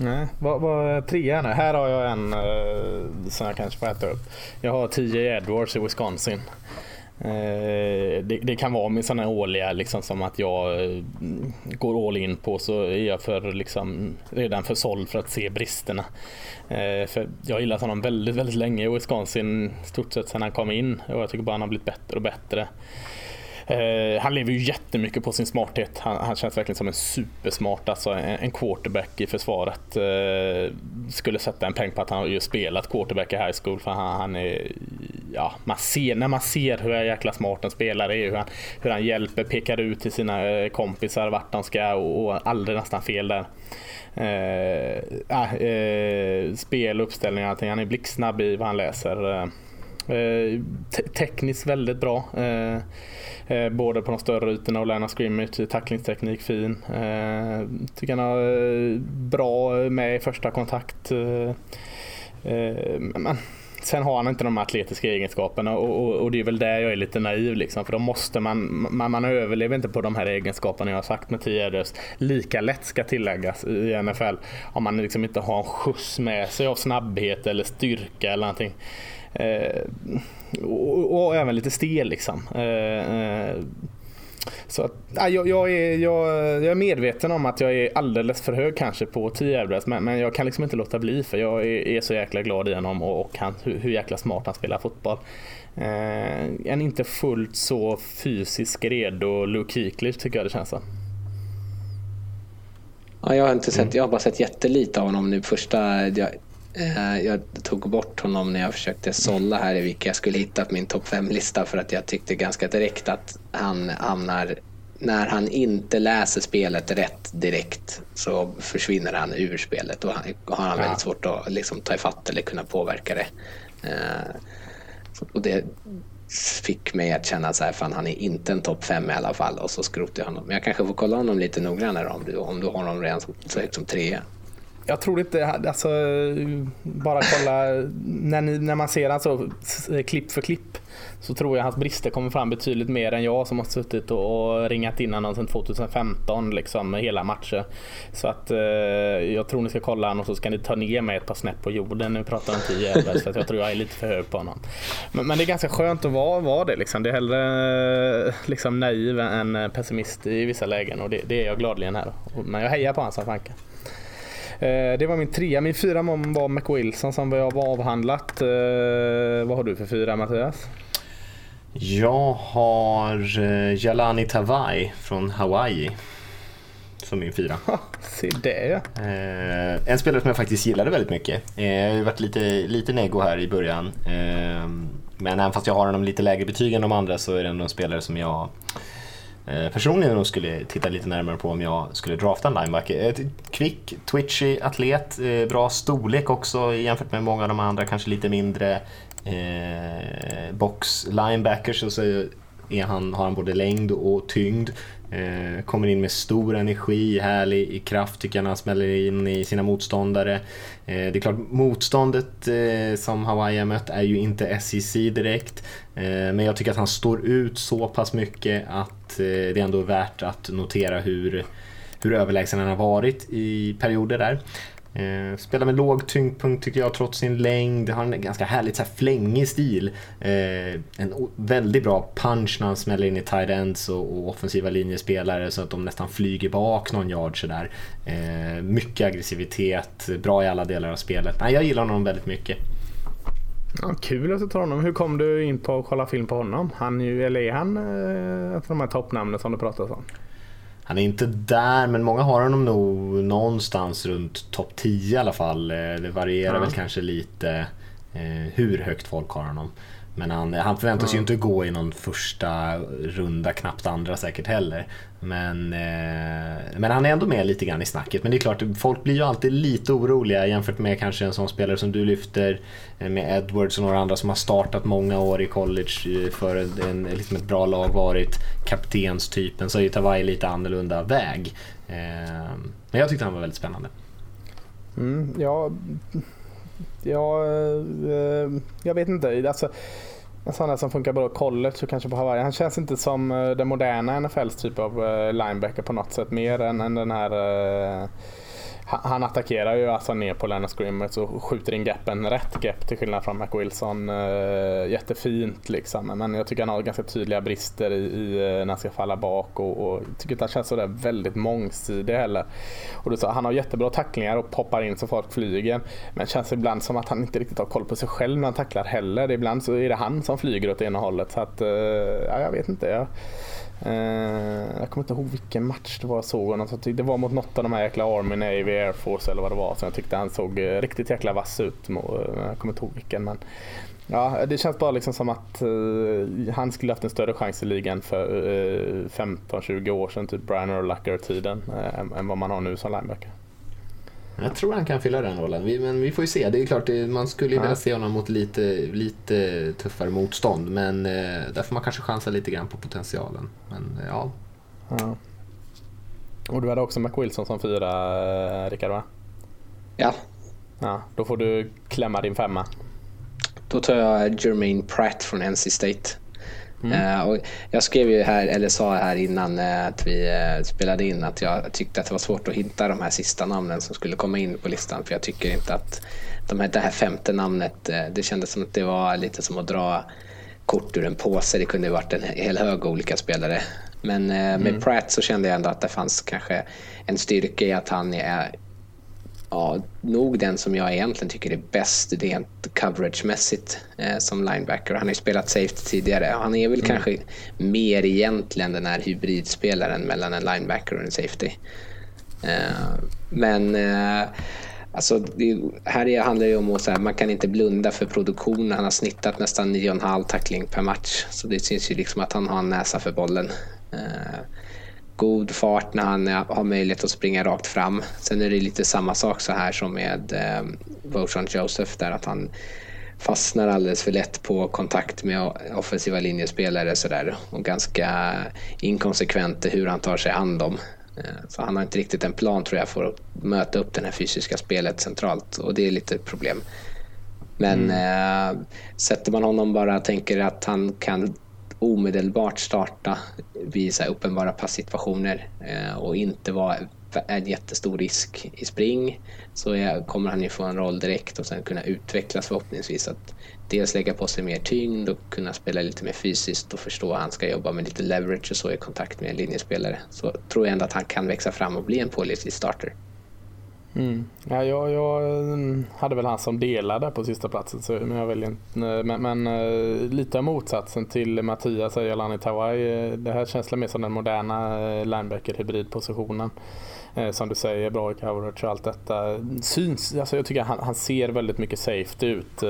Nej, vad, vad trean är. Här har jag en uh, som jag kanske får äta upp. Jag har 10 Edwards i Wisconsin. Eh, det, det, kan vara med sådana årliga liksom som att jag eh, går all in på så är jag för, liksom, redan för såld för att se bristerna. Eh, för jag har gillat honom väldigt, väldigt länge i Wisconsin, stort sett sedan han kom in och jag tycker bara han har blivit bättre och bättre. Eh, han lever ju jättemycket på sin smarthet. Han, han känns verkligen som en supersmart, alltså en, en quarterback i försvaret. Eh, skulle sätta en peng på att han har ju spelat quarterback i high school för han, han är, ja, man ser, när man ser hur jäkla smart en spelare är, hur han, hur han hjälper, pekar ut till sina eh, kompisar vart de ska och, och aldrig nästan fel där. Eh, eh, spel, uppställning, allting. Han är blixtsnabb i vad han läser. Eh. Eh, te tekniskt väldigt bra. Eh, eh både på de större ytorna och line scrimmage, tacklingsteknik fin. Eh, tycker han har bra med i första kontakt. men Sen har han inte de atletiska egenskaperna och, och, och, det är väl där jag är lite naiv. Liksom, för då måste man, man, man överlever inte på de här egenskaperna jag har sagt med 10 Lika lätt ska tilläggas i NFL om man liksom inte har en skjuts med sig av snabbhet eller styrka eller någonting. Eh, och, och, även lite stel liksom. Eh, eh, så att, ja, jag, jag, är, jag, jag, är medveten om att jag är alldeles för hög kanske på 10 men, men jag kan liksom inte låta bli för jag är, är så jäkla glad i honom och, och han, hur, hur jäkla smart han spelar fotboll. Eh, en inte fullt så fysisk redo Luke Kuechly tycker jag det känns som. Ja, jag har inte sett, jag har bara sett jättelite av honom nu första. Jag, jag tog bort honom när jag försökte sålla här i vilka jag skulle hitta på min topp 5-lista för att jag tyckte ganska direkt att han hamnar när han inte läser spelet rätt direkt så försvinner han ur spelet och har han väldigt svårt att liksom ta ifatt eller kunna påverka det. Eh, och det fick mig att känna så här, fan han är inte en topp 5 i alla fall och så skrotar jag honom. Men jag kanske får kolla honom lite noggrannare om du, om du har honom redan så högt som trea. Jag tror inte, alltså bara kolla när, ni, när man ser alltså klipp för klipp så tror jag hans brister kommer fram betydligt mer än jag som har suttit och, ringat in honom sedan 2015 liksom hela matcher. Så att eh, jag tror ni ska kolla honom och så ska ni ta ner mig ett par snäpp på jorden när vi pratar om 10 för att jag tror jag är lite för hög på honom. Men, men det är ganska skönt att vara, vara det liksom. Det är hellre eh, liksom naiv än pessimist i vissa lägen och det, det är jag gladeligen här. Men jag hejar på honom som det var min trea. Min fyra var McWilson som vi har avhandlat. Eh, vad har du för fyra Mattias? Jag har eh, Jalani Tawai från Hawaii som min fyra. Se det En spelare som jag faktiskt gillade väldigt mycket. Jag har ju varit lite, lite nego här i början. Men även fast jag har honom lite lägre betyg än de andra så är det ändå en spelare som jag Eh, Eh, personligen nog skulle titta lite närmare på om jag skulle drafta en linebacker. Kvick, twitchy, atlet, eh, bra storlek också jämfört med många av de andra, kanske lite mindre eh, box-linebackers. Och så är han, har han både längd och tyngd. Eh, kommer in med stor energi, härlig i kraft tycker jag när han smäller in i sina motståndare. Eh, det är klart, motståndet eh, som Hawaii har mött är ju inte SEC direkt. Eh, men jag tycker att han står ut så pass mycket att eh, det ändå är värt att notera hur, hur överlägsen han har varit i perioder där. Eh, spelar med låg tyngdpunkt tycker jag trots sin längd. Har en ganska härligt så här, flängig stil. Eh, en väldigt bra punch när han smäller in i tight ends och, och, offensiva linjespelare så att de nästan flyger bak någon yard sådär. Eh, mycket aggressivitet, bra i alla delar av spelet. Nej, jag gillar honom väldigt mycket. Ja, kul att du tar honom. Hur kom du in på att kolla film på honom? Han, eller är han eh, de här toppnamnen som du pratat om? Han är inte där, men många har honom nog någonstans runt topp 10 i alla fall. Eh, det varierar mm. väl kanske lite eh, hur högt folk har honom. Men han, han förväntas mm. ju inte gå i någon första runda, knappt andra säkert heller. Men, eh, men han är ändå med lite grann i snacket. Men det är klart, folk blir ju alltid lite oroliga jämfört med kanske en sån spelare som du lyfter eh, med Edwards och några andra som har startat många år i college eh, för en, liksom ett bra lag, varit kaptenstypen. Så är ju Tawai lite annorlunda väg. Eh, men jag tyckte han var väldigt spännande. Mm, ja, ja eh, jag vet inte. Alltså, en sån där som funkar bra i college och kanske på Hawaii. Han känns inte som eh, den moderna NFLs typ av eh, linebacker på något sätt. Mer än, än den här eh, han attackerar ju alltså ner på Lennon Scrimmage och skjuter in gappen rätt gap till skillnad från McWilson. Uh, eh, jättefint liksom. Men jag tycker han har ganska tydliga brister i, i eh, när han ska falla bak och, och tycker inte han känns sådär väldigt mångsidig heller. Och du sa, han har jättebra tacklingar och poppar in så folk flyger. Men känns ibland som att han inte riktigt har koll på sig själv när han tacklar heller. Ibland så är det han som flyger åt ena hållet. Så att, uh, ja, jag vet inte. Jag, Eh, jag kommer inte ihåg vilken match det var jag såg honom. Det var mot något av de här jäkla Army, Navy, Air Force eller vad det var. Så jag tyckte han såg eh, riktigt jäkla vass ut. Eh, jag kommer inte ihåg vilken. Men, ja, det känns bara liksom som att han skulle haft en större chans i ligan för 15-20 år sedan. Typ Brian Urlacher-tiden. än vad man har nu som linebacker. Jag tror han kan fylla den rollen, vi, men vi får ju se. Det är klart, det, man skulle ju ja. vilja se honom mot lite, lite tuffare motstånd. Men eh, där får man kanske chansa lite grann på potentialen. Men eh, ja. ja. Och du hade också McWilson som fyra, eh, Rickard va? Ja. ja. Då får du klämma din femma. Då tar jag Jermaine Pratt från NC State. Mm. Uh, och jag skrev ju här, eller sa här innan uh, att vi uh, spelade in att jag tyckte att det var svårt att hitta de här sista namnen som skulle komma in på listan. För jag tycker inte att de här, det här femte namnet, det kändes som att det var lite som att dra kort ur en påse. Det kunde ju varit en hel hög olika spelare. Men med mm. Pratt så kände jag ändå att det fanns kanske en styrka i att han är ja, nog den som jag egentligen tycker är bäst rent coverage-mässigt eh, som linebacker. Han har ju spelat safety tidigare. Han är väl mm. kanske mer egentligen den här hybridspelaren mellan en linebacker och en safety. Eh, men eh, alltså, det, här handlar det om att man kan inte blunda för produktion. Han har snittat nästan 9,5 tackling per match. Så det syns ju liksom att han har en näsa för bollen. Eh, god fart när han har möjlighet att springa rakt fram. Sen är det lite samma sak så här som med eh, Votion Joseph där att han fastnar alldeles för lätt på kontakt med offensiva linjespelare sådär och ganska inkonsekvent hur han tar sig an dem. Eh, så han har inte riktigt en plan tror jag för att möta upp det här fysiska spelet centralt och det är lite ett problem. Men mm. eh, sätter man honom bara och tänker att han kan omedelbart starta vid så uppenbara passsituationer eh, och inte vara en jättestor risk i spring så kommer han ju få en roll direkt och sen kunna utvecklas förhoppningsvis. Att dels lägga på sig mer tyngd och kunna spela lite mer fysiskt och förstå att han ska jobba med lite leverage och så i kontakt med en linjespelare. Så tror jag ändå att han kan växa fram och bli en pålitlig starter. Mm. Ja, jag, jag, mm, hade väl han som delade på sista platsen så, men jag väljer inte. Men, men eh, lite av motsatsen till Mattias Öjalani Tawai. Eh, det här känns mer som den moderna eh, linebacker hybridpositionen Eh, som du säger, bra i coverage och allt detta. Syns, alltså jag tycker han, han ser väldigt mycket safety ut eh,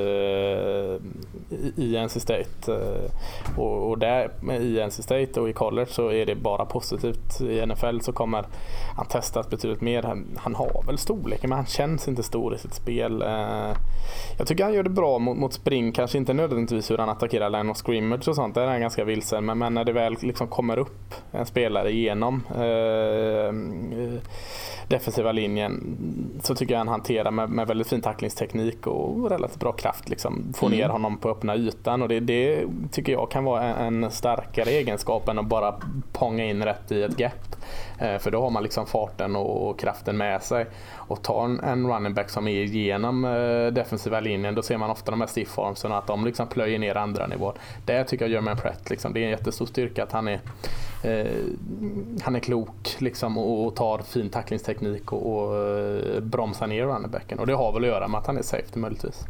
i NC State. Eh, och, och där i NC State och i college så är det bara positivt. I NFL så kommer han testas betydligt mer. Han, han har väl storleken men han känns inte stor i sitt spel. Eh, jag tycker han gör det bra mot, mot spring, kanske inte nödvändigtvis hur han attackerar line of scrimmage och sånt. Där är han ganska vilsen. Men, men när det väl liksom kommer upp en spelare igenom eh, defensiva linjen så tycker jag han hanterar med, med väldigt fin tacklingsteknik och relativt bra kraft. Liksom, få mm. ner honom på öppna ytan och det, det tycker jag kan vara en, en, starkare egenskap än att bara ponga in rätt i ett gap. Eh, för då har man liksom farten och, kraften med sig. Och tar en, running back som är igenom eh, defensiva linjen då ser man ofta de här stiff armsen att de liksom plöjer ner andra nivåer. Det tycker jag Jermaine Pratt, liksom, det är en jättestor styrka att han är eh, han är klok liksom, och, och tar fin tacklingsteknik och, och eh, bromsar ner runnerbacken. Och det har väl att göra med att han är safety möjligtvis.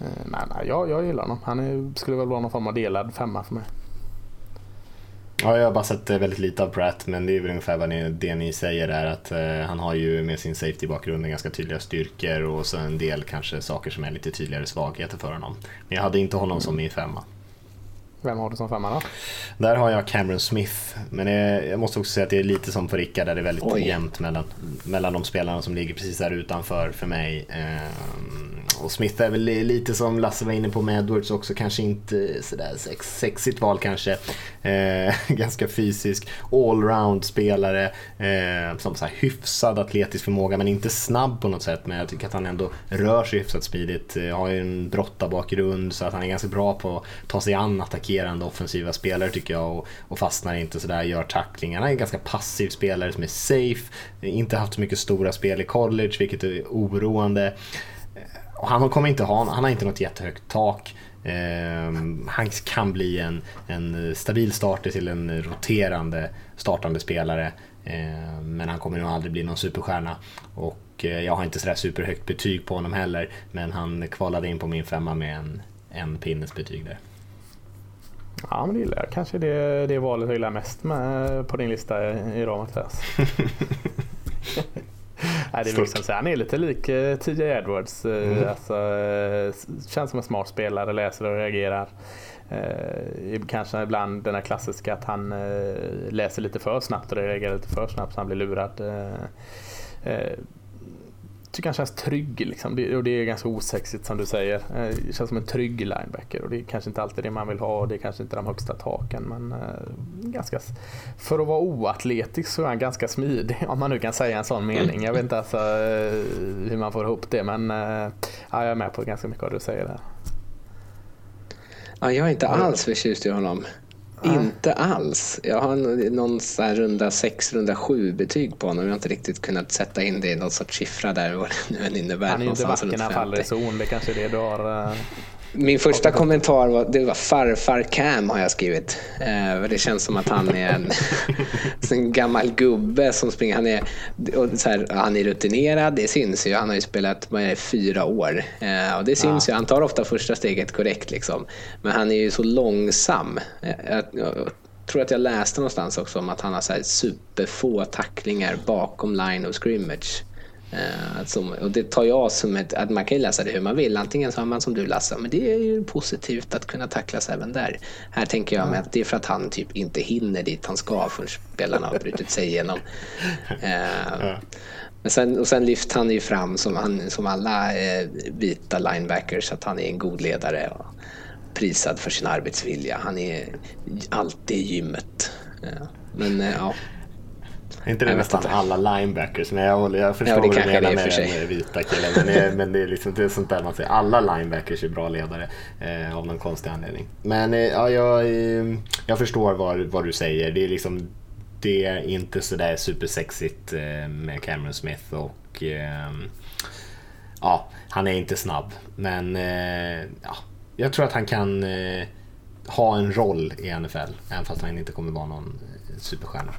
Eh, nej, nej, jag, jag gillar honom. Han är, skulle väl vara någon form av delad femma för mig. Ja, jag har bara sett eh, väldigt lite av Pratt, men det är väl ungefär vad ni, det ni säger är att eh, han har ju med sin safety-bakgrund ganska tydliga styrkor och så en del kanske saker som är lite tydligare svagheter för honom. Men jag hade inte honom som min femma. Vem har du som femma då? Där har jag Cameron Smith. Men jag måste också säga att det är lite som på Rickard, där det är väldigt Oj. jämnt mellan, mellan de spelarna som ligger precis där utanför för mig. Ehm, och Smith är väl lite som Lasse var inne på med Edwards också, kanske inte sådär sex, sexigt val kanske. Eh, *laughs* ganska fysisk, allround spelare, eh, som så här hyfsad atletisk förmåga men inte snabb på något sätt. Men jag tycker att han ändå rör sig hyfsat smidigt. Eh, har ju en brottarbakgrund så att han är ganska bra på att ta sig an attacker agerande offensiva spelare tycker jag och, och fastnar inte sådär, gör tacklingar. Han är en ganska passiv spelare som är safe, inte haft så mycket stora spel i college vilket är oroande. Eh, och han kommer inte ha, han har inte något jättehögt tak. Eh, han kan bli en, en stabil starter till en roterande startande spelare. Eh, men han kommer nog aldrig bli någon superstjärna. Och eh, jag har inte sådär superhögt betyg på honom heller. Men han kvalade in på min femma med en, en pinnes betyg där. Ja, men det gillar jag. Kanske det, det valet jag gillar mest med på din lista idag Mattias. *laughs* Nej, det är liksom så, han är lite lik eh, TJ Edwards. Uh, mm. alltså, känns som en smart spelare, läser och reagerar. Uh, kanske ibland den här klassiska att han läser lite för snabbt och reagerar lite för snabbt så han blir lurad tycker han känns trygg. Liksom. Det, och det är ganska osexigt som du säger. Eh, det känns som en trygg linebacker och det är kanske inte alltid det man vill ha och det är kanske inte de högsta taken. Men eh, ganska, för att vara oatletisk så är han ganska smidig *laughs* om man nu kan säga en sån mening. Jag vet inte alltså, eh, hur man får ihop det men eh, ja, jag är med på ganska mycket av det du säger där. Ja, jag är inte alls förtjust i honom. Inte alls. Jag har någon så här runda 6, runda 7 betyg på honom. Jag har inte riktigt kunnat sätta in det i någon sorts siffra där *laughs* vad det nu än innebär. Han är ju inte vacker när han faller i zon. Det kanske är det du har. Min första kommentar var, det var farfar Cam har jag skrivit. Eh, det känns som att han är en, *laughs* en gammal gubbe som springer. Han är, här, han är rutinerad, det syns ju. Han har ju spelat med fyra år. Eh, och det syns ja. ju. Han tar ofta första steget korrekt. Liksom. Men han är ju så långsam. Eh, jag, jag, tror att jag läste någonstans också om att han har så här superfå tacklingar bakom line of scrimmage. Som, och det tar jag som ett, att man kan läsa det hur man vill. Antingen så har man som du Lasse, men det är ju positivt att kunna tacklas även där. Här tänker jag mig att det är för att han typ inte hinner dit han ska förrän spelarna har brutit sig igenom. *laughs* Uh, men sen, och sen lyfter han ju fram som, han, som alla eh, vita linebackers att han är en god ledare och prisad för sin arbetsvilja. Han är alltid i gymmet. Uh, men eh, ja. Är inte det nästan alla linebackers? Men jag, jag förstår ja, vad du menar med den vita killen. Men, det, men det, är liksom, det är sånt där man säger. Alla linebackers är bra ledare eh, av någon konstig anledning. Men eh, ja, jag, eh, jag förstår vad, vad du säger. Det är liksom det är inte sådär supersexigt eh, med Cameron Smith och eh, ja, han är inte snabb. Men eh, ja, jag tror att han kan ha en roll i NFL, även fast han inte kommer vara någon superstjärna.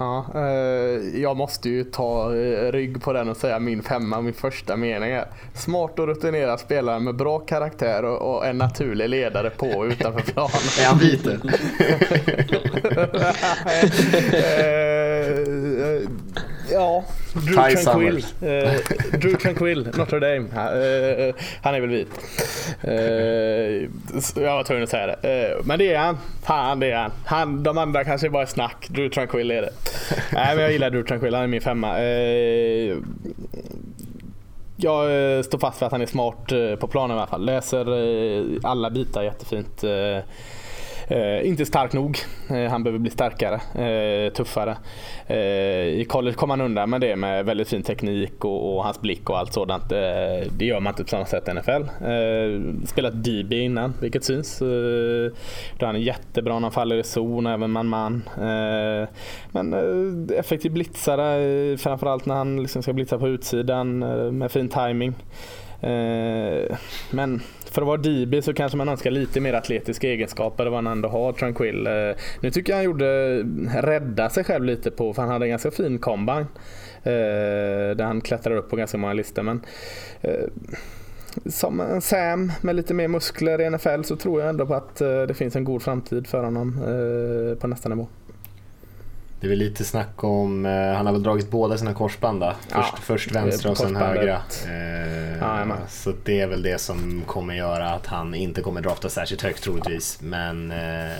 Ja, eh, jag måste ju ta eh, rygg på den och säga min femma, min första mening är. Smart och rutinerad spelare med bra karaktär och, och en naturlig ledare på och utanför *laughs* planen. är han vit? Eh, ja, Drew Tranquill. Uh, Drew Tranquill, Notre Dame. Uh, han är väl vit. Uh, jag var tvungen att säga det. men det är han. Fan det är han. han. De andra kanske bara är snack. Drew Tranquill är det. *laughs* Nej men jag gillar Drew Tranquill. Han är min femma. Eh, jag eh, står fast vid att han är smart eh, på planen i alla fall. Läser alla bitar jättefint. Eh, inte stark nog. Eh, han behöver bli starkare, eh, tuffare. Eh, I college kom han undan med det med väldigt fin teknik och, och hans blick och allt sådant. Eh, det gör man inte på samma sätt i NFL. Eh, spelat DB innan, vilket syns. Eh, då han är jättebra när han faller i zon, även man-man. Eh, men eh, effektiv blitzare, eh, framförallt när han liksom ska blitza på utsidan med fin timing. Eh, men för att vara DB så kanske man önskar lite mer atletiska egenskaper än vad han ändå har, Tranquill. Eh, nu tycker jag han gjorde rädda sig själv lite på, för han hade en ganska fin combine. Eh, där han klättrar upp på ganska många listor. Men, eh, som en Sam med lite mer muskler i NFL så tror jag ändå på att eh, det finns en god framtid för honom eh, på nästa nivå. Det är väl lite snack om, eh, han har väl dragit båda sina korsband då. Först, ja, först vänstra och sen högra. Eh, ja, så det är väl det som kommer göra att han inte kommer drafta särskilt högt troligtvis. Men eh,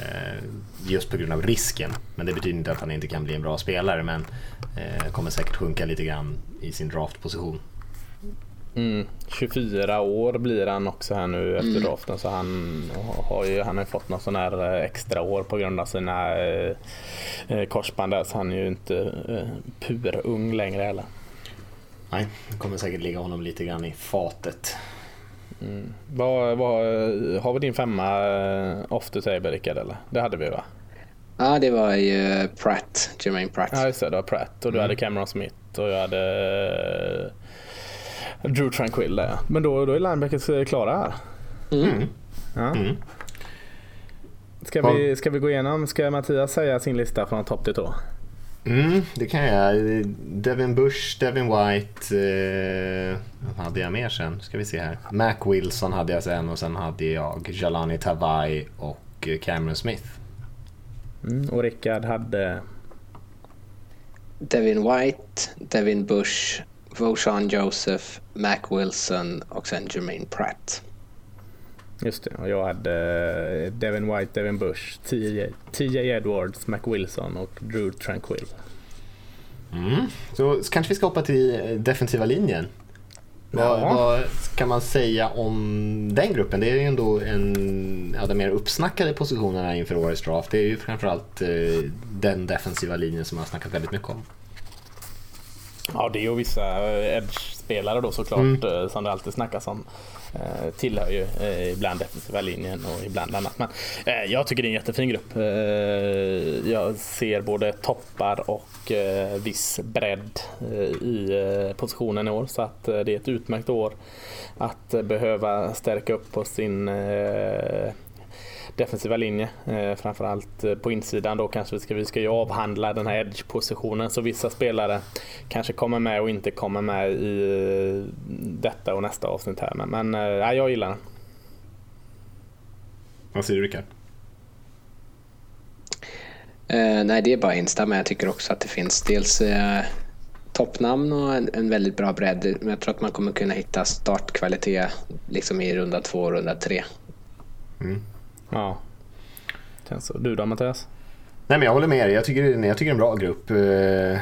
just på grund av risken. Men det betyder inte att han inte kan bli en bra spelare men eh, kommer säkert sjunka lite grann i sin draftposition. Mm, 24 år blir han också här nu efter mm. draften så han har ju han har fått någon sån här eh, extra år på grund av sina eh, eh, korsband där så han är ju inte eh, purung längre heller. Nej, det kommer säkert ligga honom lite grann i fatet. Mm. Vad, vad, har vi din femma eh, off the table Rickard eller? Det hade vi va? Ja, det var ju Pratt, Jermaine Pratt. Ja just det, du har Pratt och du hade Cameron Smith och jag hade eh, Drew Tranquill där. Men då, då är linebackers eh, klara här. Mm. Ja. Mm. Ska, vi, ska vi gå igenom, ska Mattias säga sin lista från topp till tå? Mm, det kan jag. Devin Bush, Devin White. Eh, vad hade jag mer sen? Ska vi se här. Mac Wilson hade jag sen och sen hade jag Jalani Tavai och eh, Cameron Smith. Mm. Och Rickard hade... Devin White, Devin Bush, Voshan Joseph, Mac Wilson och sen Jermaine Pratt. Just det, och jag hade eh, Devin White, Devin Bush, TJ, Edwards, Mac Wilson och Drew Tranquill. Mm. Så, så kanske vi ska hoppa till eh, defensiva linjen. Vad, Ja. vad kan man säga om den gruppen? Det är ju ändå en av de mer uppsnackade positionerna inför årets draft. Det är ju framförallt eh, den defensiva linjen som man har snackat väldigt mycket om. Ja, det är ju vissa eh, edge-spelare då såklart Mm. eh, som det alltid snackas om. Eh, tillhör ju ibland defensiva linjen och ibland annat. Men jag tycker det är en jättefin grupp. Jag ser både toppar och viss bredd i positionen i år. Så att det är ett utmärkt år att eh, behöva stärka upp på sin defensiva linje. Eh, framförallt eh, på insidan då kanske vi ska, vi ska ju avhandla den här edge-positionen så vissa spelare kanske kommer med och inte kommer med i eh, detta och nästa avsnitt här. Men, men eh, ja, jag gillar den. Vad säger du Rickard? Eh, nej, det är bara att instämma. Jag tycker också att det finns dels eh, toppnamn och en, en väldigt bra bredd. Men jag tror att man kommer kunna hitta startkvalitet liksom i runda två och runda tre. Ja. Känns så. Du då Mattias? Nej men jag håller med er. Jag tycker, jag tycker det är en bra grupp. Eh,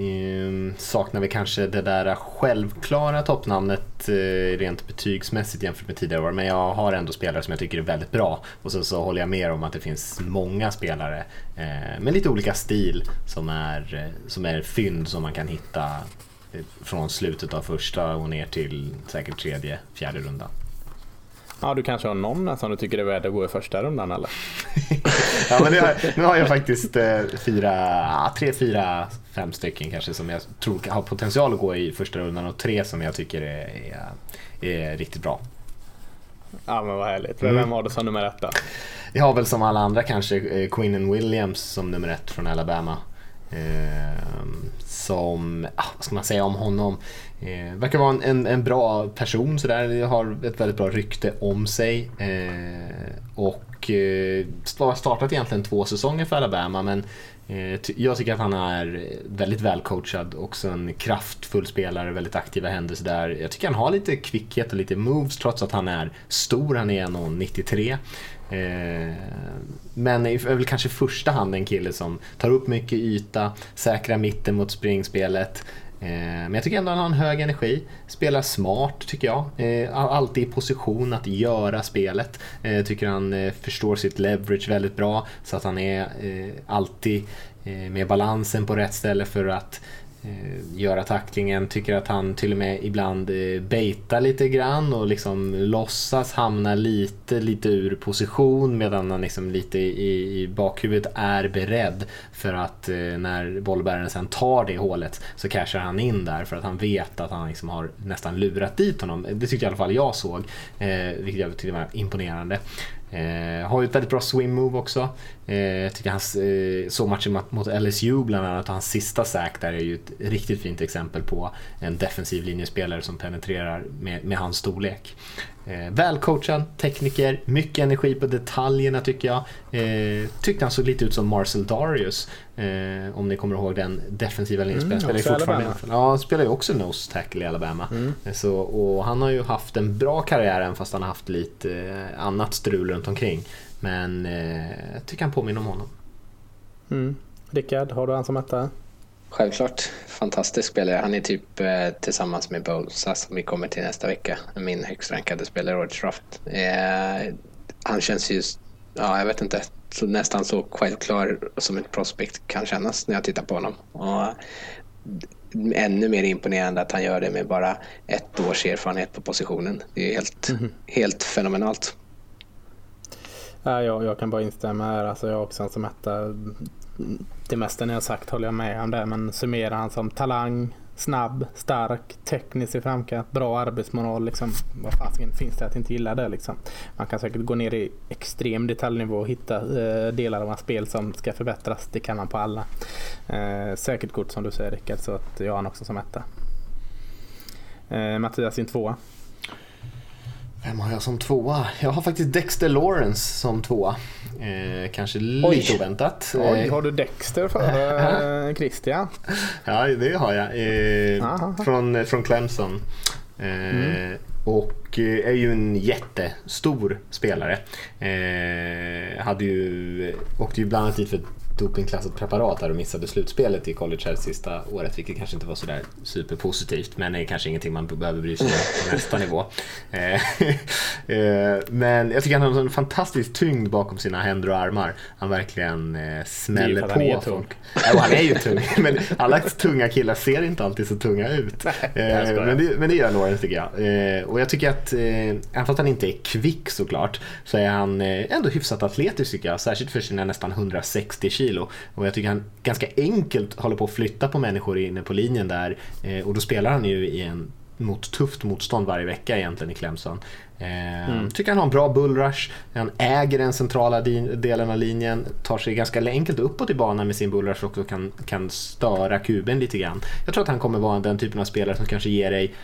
eh, saknar vi kanske det där självklara toppnamnet eh, rent betygsmässigt jämfört med tidigare år. Men jag har ändå spelare som jag tycker är väldigt bra. Och så, så håller jag med om att det finns många spelare eh, med lite olika stil som är, eh, som är fynd som man kan hitta eh, från slutet av första och ner till säkert tredje, fjärde rundan. Ja, du kanske har någon som du tycker är värd att gå i första rundan eller? *laughs* Ja, men har, nu har jag faktiskt eh, fyra, tre, fyra, fem stycken kanske som jag tror har potential att gå i första rundan och tre som jag tycker är, är, är riktigt bra. Ja men vad härligt. Mm. Vem har du som nummer ett då? Jag har väl som alla andra kanske eh, Quinnen Williams som nummer ett från Alabama. Eh, som, ah, vad ska man säga om honom? Eh, verkar vara en, en, en bra person sådär, har ett väldigt bra rykte om sig. Eh, och eh, har startat egentligen två säsonger för Alabama men eh, jag tycker att han är väldigt välcoachad, också en kraftfull spelare, väldigt aktiva händelser där. Jag tycker han har lite kvickhet och lite moves trots att han är stor, han är 1,93. Eh, men är väl kanske i första hand en kille som tar upp mycket yta, säkrar mitten mot springspelet. Eh, men jag tycker ändå han har en hög energi, spelar smart tycker jag. Eh, alltid i position att göra spelet. Jag tycker han förstår sitt leverage väldigt bra så att han är alltid med balansen på rätt ställe för att Eh, göra tacklingen. Tycker att han till och med ibland eh, baitar lite grann och liksom låtsas hamna lite, lite ur position medan han liksom lite i, i bakhuvudet är beredd för att eh, när bollbäraren sen tar det hålet så cashar han in där för att han vet att han liksom har nästan lurat dit honom. Det tyckte i alla fall jag såg, vilket jag tyckte var imponerande. Eh, har ju ett väldigt bra swim move också. Eh, jag tycker hans, eh, såg matchen mot- mot LSU bland annat och hans sista sack där är ju ett riktigt fint exempel på en defensiv linjespelare som penetrerar med, med hans storlek. Eh, välcoachad, tekniker, mycket energi på detaljerna tycker jag. Eh, tyckte han såg lite ut som Marcel Darius. Eh, om ni kommer ihåg den defensiva linjespelaren. Mm, spelar fortfarande Alabama. Ja, han spelar ju också nose tackle i Alabama. Eh, Så, och han har ju haft en bra karriär även fast han har haft lite eh, annat strul runt omkring. Men eh, jag tycker han påminner om honom. Mm. Rickard, har du han som etta? Självklart fantastisk spelare. Han är typ eh, tillsammans med Bosa som vi kommer till nästa vecka. Min högst rankade spelare i årets draft. Eh, han känns ju, ja jag vet inte, så nästan så självklar som ett prospect kan kännas när jag tittar på honom. Och ännu mer imponerande att han gör det med bara ett års erfarenhet på positionen. Det är helt, mm. helt fenomenalt. Ja, jag, jag kan bara instämma här. Alltså jag också som etta. Det mesta ni har sagt håller jag med om det. Men summerar han som talang, snabb, stark, teknisk i framkant, bra arbetsmoral. Liksom. Vad fasiken finns det att inte gilla det? Liksom? Man kan säkert gå ner i extrem detaljnivå och hitta eh, delar av hans spel som ska förbättras. Det kan man på alla. Eh, säkert kort som du säger Rickard, så att jag har han också som etta. Eh, Mattias sin tvåa. Vem har jag som tvåa? Jag har faktiskt Dexter Lawrence som tvåa. Eh, kanske lite Oj. oväntat. Oj, eh, har du Dexter före eh, *laughs* Christian? Ja, det har jag. Eh, från, från Clemson. Eh, mm. Och är ju en jättestor spelare. Eh, hade ju, åkte ju bland annat dit för dopingklassat preparat där och missade slutspelet i college här sista året, vilket kanske inte var sådär superpositivt, men är kanske ingenting man behöver bry sig om på *laughs* nästa nivå. Eh, *laughs* eh, men jag tycker han har en fantastisk tyngd bakom sina händer och armar. Han verkligen eh, smäller på folk. Ja, han är ju tung, *laughs* men alla tunga killar ser inte alltid så tunga ut. men, det, men det gör Lawrence tycker jag. Och jag tycker att, även fast han inte är kvick såklart, så är han ändå hyfsat atletisk tycker jag, särskilt för sina nästan 160 kilo kilo. Och jag tycker han ganska enkelt håller på att flytta på människor inne på linjen där. Eh, och då spelar han ju i en mot tufft motstånd varje vecka egentligen i Clemson. Eh, mm. Tycker han har en bra bullrush, han äger den centrala delen av linjen, tar sig ganska enkelt uppåt i banan med sin bullrush och kan, kan störa kuben lite grann. Jag tror att han kommer vara den typen av spelare som kanske ger dig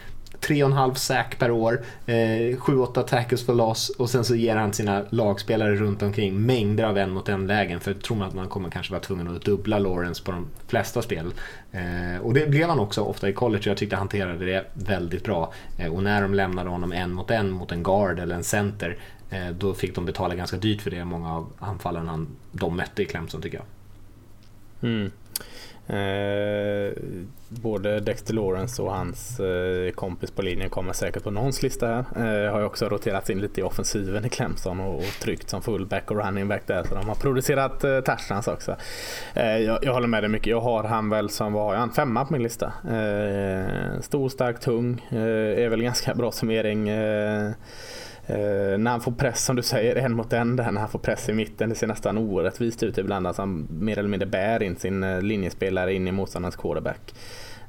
3,5 sack per år, eh, 7-8 tackles för loss och sen så ger han sina lagspelare runt omkring mängder av en mot en lägen för tror man att man kommer kanske vara tvungen att dubbla Lawrence på de flesta spel. Eh, och det blev han också ofta i college och jag tyckte han hanterade det väldigt bra. Eh, och när de lämnade honom en mot en mot en guard eller en center eh, då fick de betala ganska dyrt för det, många av anfallarna de mötte i Clemson tycker jag. Mm. Eh, både Dexter Lawrence och hans eh, kompis på linjen kommer säkert på någons lista här. Eh, har ju också roterats in lite i offensiven i Clemson och, och tryckt som fullback och running back där. Så de har producerat eh, Tarzans också. Eh, jag, jag, håller med dig mycket. Jag har han väl som, vad har jag, en femma på min lista. Eh, stor, stark, tung. Eh, är väl ganska bra summering. Eh, Eh, när han får press som du säger, en mot en där, när han får press i mitten, det ser nästan orättvist ut ibland. Alltså han mer eller mindre bär in sin eh, linjespelare in i motståndarens quarterback.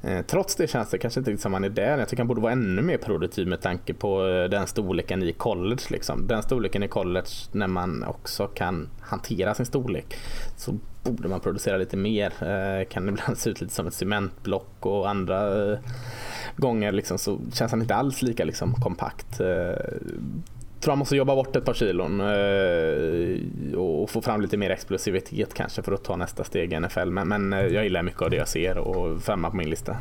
Eh, trots det känns det kanske inte som han är där. Jag tycker han borde vara ännu mer produktiv med tanke på eh, den storleken i college. Liksom. Den storleken i college när man också kan hantera sin storlek så borde man producera lite mer. Eh, kan ibland se ut lite som ett cementblock och andra eh, gånger liksom, så känns han inte alls lika liksom, kompakt. Eh, tror han måste jobba bort ett par kilon eh, och få fram lite mer explosivitet kanske för att ta nästa steg i NFL. Men, men eh, jag gillar mycket av det jag ser och femma på min lista.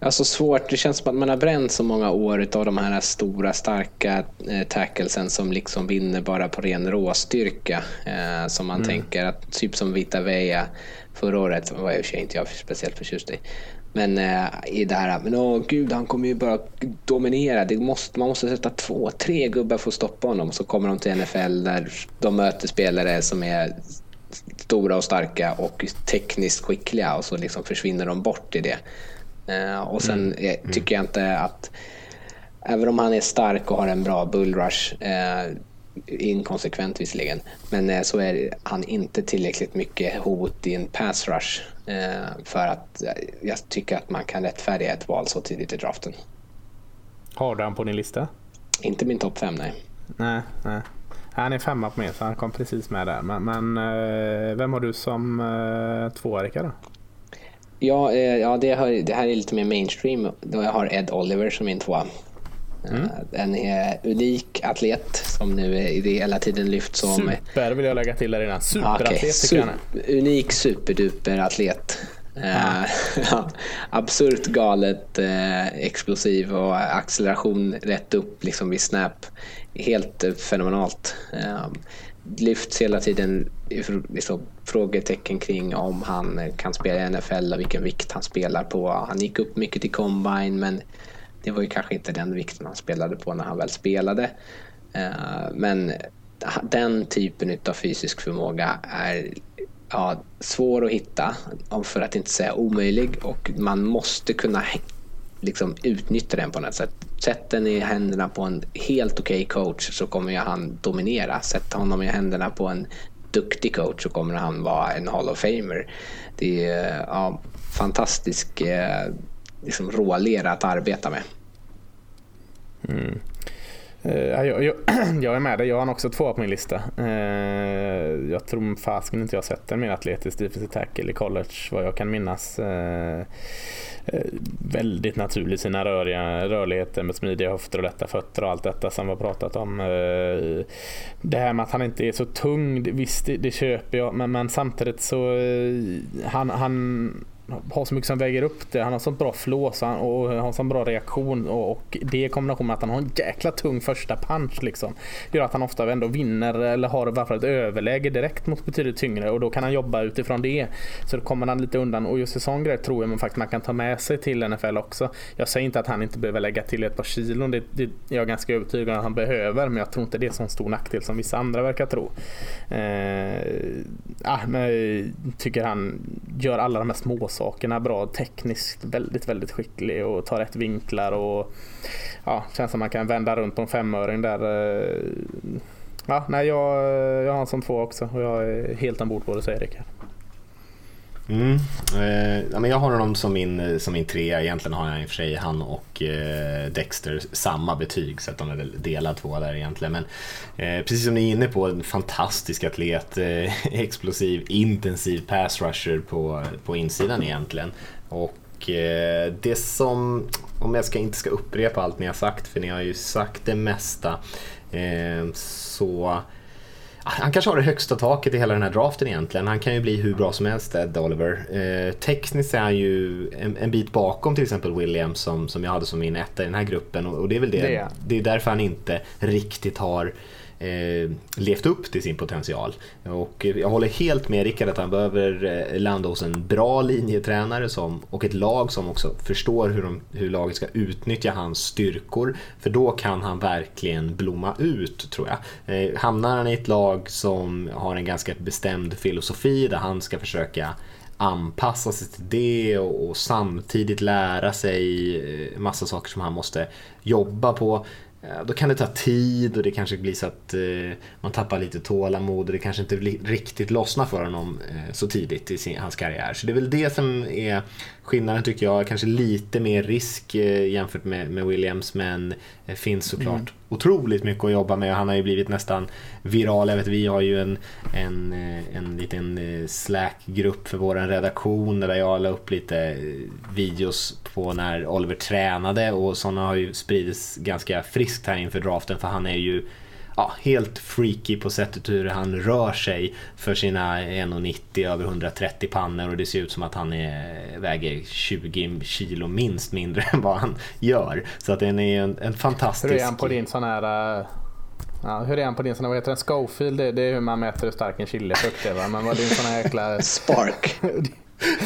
Alltså svårt, det känns som att man har bränt så många år av de här stora starka tacklesen som liksom vinner bara på ren råstyrka. Eh, som man mm. tänker att, typ som Vita Veja förra året, var jag inte jag speciellt förtjust i. Men eh, i det här, men åh gud, han kommer ju bara dominera. Det måste, man måste sätta två, tre gubbar för att stoppa honom. Så kommer de till NFL där de möter spelare som är stora och starka och tekniskt skickliga och så liksom försvinner de bort i det. Eh, och sen mm. mm. tycker jag inte att, även om han är stark och har en bra bullrush, eh, inkonsekvent visserligen, men eh, så är han inte tillräckligt mycket hot i en pass rush eh, för att jag tycker att man kan rättfärdiga ett val så tidigt i draften. Har du han på din lista? Inte min topp fem, nej. Nej, nej. Han är femma på mig så han kom precis med där. Men, men eh, vem har du som eh, tvåa Rickard? Ja, ja det, här är lite mer mainstream. Då jag har Ed Oliver som min tvåa. Mm. Eh, en unik atlet som nu hela tiden lyfts som... Super vill jag lägga till där innan. Superatlet okay. jag Unik superduper atlet. *laughs* Ja, absurt galet, uh, explosiv och acceleration rätt upp liksom vid snap. Helt fenomenalt. Lyfts hela tiden liksom, frågetecken kring om han kan spela i NFL och vilken vikt han spelar på. Han gick upp mycket i combine men det var ju kanske inte den vikten han spelade på när han väl spelade. Eh, men den typen av fysisk förmåga är ja, svår att hitta, för att inte säga omöjlig. Och man måste kunna liksom, utnyttja den på något sätt. Sätt den i händerna på en helt okej okay coach så kommer ju han dominera. Sätt honom i händerna på en duktig coach så kommer han vara en Hall of Famer. Det är ja, fantastisk eh, liksom, rålera att arbeta med. Mm. Eh, jag, jag, *clears throat* jag, är med dig, jag har också två på min lista. Eh, jag tror fasken inte jag har sett en mer atletisk defensive tackle i college vad jag kan minnas. Eh, väldigt naturlig i sina röriga, rörligheter med smidiga höfter och lätta fötter och allt detta som vi har pratat om. Det här med att han inte är så tung, visst det, det köper jag men, men samtidigt så han, han har så mycket som väger upp det. Han har så bra flås och har så bra reaktion och det i kombination med att han har en jäkla tung första punch liksom. Gör att han ofta ändå vinner eller har i fall ett överläge direkt mot betydligt tyngre och då kan han jobba utifrån det. Så då kommer han lite undan och just en sån grej tror jag man faktiskt man kan ta med sig till NFL också. Jag säger inte att han inte behöver lägga till ett par kilon. Det, det är jag ganska övertygad om att han behöver men jag tror inte det är så stor nackdel som vissa andra verkar tro. Eh, ah, men jag tycker han gör alla de här små sakerna bra. Tekniskt väldigt, väldigt skicklig och tar rätt vinklar och ja, känns som man kan vända runt på en femöring där. Eh, ja, nej, jag, jag har en som två också och jag är helt ombord på det säger Rickard. Mm. Eh, men jag har honom som min, eh, som min trea. Egentligen har jag i och för sig han och eh, Dexter samma betyg så att de är delad två där egentligen. Men eh, precis som ni är inne på, en fantastisk atlet, eh, *laughs* explosiv, intensiv pass rusher på, på insidan egentligen. Och eh, det som, om jag ska, inte ska upprepa allt ni har sagt, för ni har ju sagt det mesta, eh, så han kanske har det högsta taket i hela den här draften egentligen. Han kan ju bli hur bra som helst, Ed Oliver. Eh, tekniskt är han ju en, en, bit bakom till exempel Williams som, som jag hade som min etta i den här gruppen och, och det är väl det, det det är därför han inte riktigt har eh, levt upp till sin potential. Och eh, jag håller helt med Rickard att han behöver eh, landa hos en bra linjetränare som, och ett lag som också förstår hur, de, hur laget ska utnyttja hans styrkor. För då kan han verkligen blomma ut tror jag. Eh, hamnar han i ett lag som har en ganska bestämd filosofi där han ska försöka anpassa sig till det och, och, samtidigt lära sig eh, massa saker som han måste jobba på. Eh, då kan det ta tid och det kanske blir så att eh, man tappar lite tålamod och det kanske inte riktigt lossnar för honom eh, så tidigt i sin, hans karriär. Så det är väl det som är skillnaden tycker jag. Kanske lite mer risk eh, jämfört med, med Williams men det finns såklart mm. otroligt mycket att jobba med. Han har ju blivit nästan viral. Jag vet, vi har ju en, en, eh, en liten eh, Slack-grupp för vår redaktion där jag la upp lite videos på när Oliver tränade och sådana har ju spridits ganska friskt här inför draften för han är ju ja, helt freaky på sättet hur han rör sig för sina 1,90 över 130 pannor och det ser ut som att han är, väger 20 kilo minst mindre *laughs* än vad han gör. Så att den är en, en fantastisk... Hur är han på din sån här... Uh... Ja, hur är han på din sån här, vad heter den, Schofield? Det, det är hur man mäter hur stark en chilifrukt är va? Men vad är din sån här jäkla... Spark. *laughs*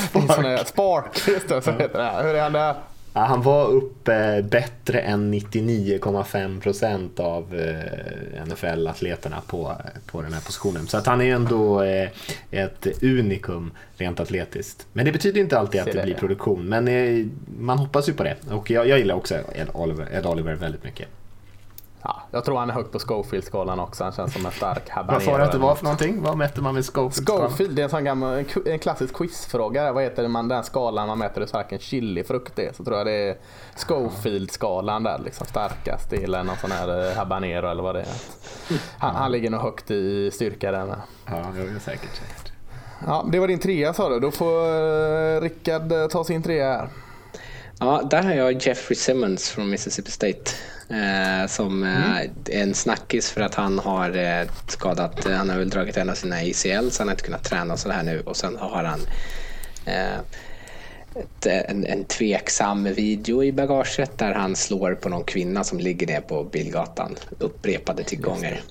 Spark. Spark, just det, så heter det. Hur är han där? Ja, han var uppe bättre än 99,5% av eh, NFL-atleterna på, på den här positionen. Så att han är ändå eh, ett unikum rent atletiskt. Men det betyder inte alltid att det, blir produktion. Men eh, man hoppas ju på det. Och jag, jag gillar också Ed Oliver, Ed Oliver väldigt mycket. Ja, jag tror han är högt på Schofield-skalan också. Han känns som en stark habanero. Vad sa du att det var för någonting? Vad mäter man med Schofield? Schofield, det är en sån gammal, en klassisk quizfråga. Vad heter man den skalan man mäter hur stark en chilifrukt är? Så tror jag det är Schofield-skalan där, liksom starkast eller någon sån här eh, habanero eller vad det är. Han, han ligger nog högt i styrka där med. Ja, det är säkert. säkert. Ja, det var din trea sa du. Då får eh, Rickard eh, ta sin trea här. Ja, där har jag Jeffrey Simmons från Mississippi State. Eh, som eh, mm. är en snackis för att han har eh, skadat, han har väl dragit en av sina ACL så han har inte kunnat träna så här nu och sen har han eh, ett, en, en tveksam video i bagaget där han slår på någon kvinna som ligger ner på bilgatan upprepade till gånger.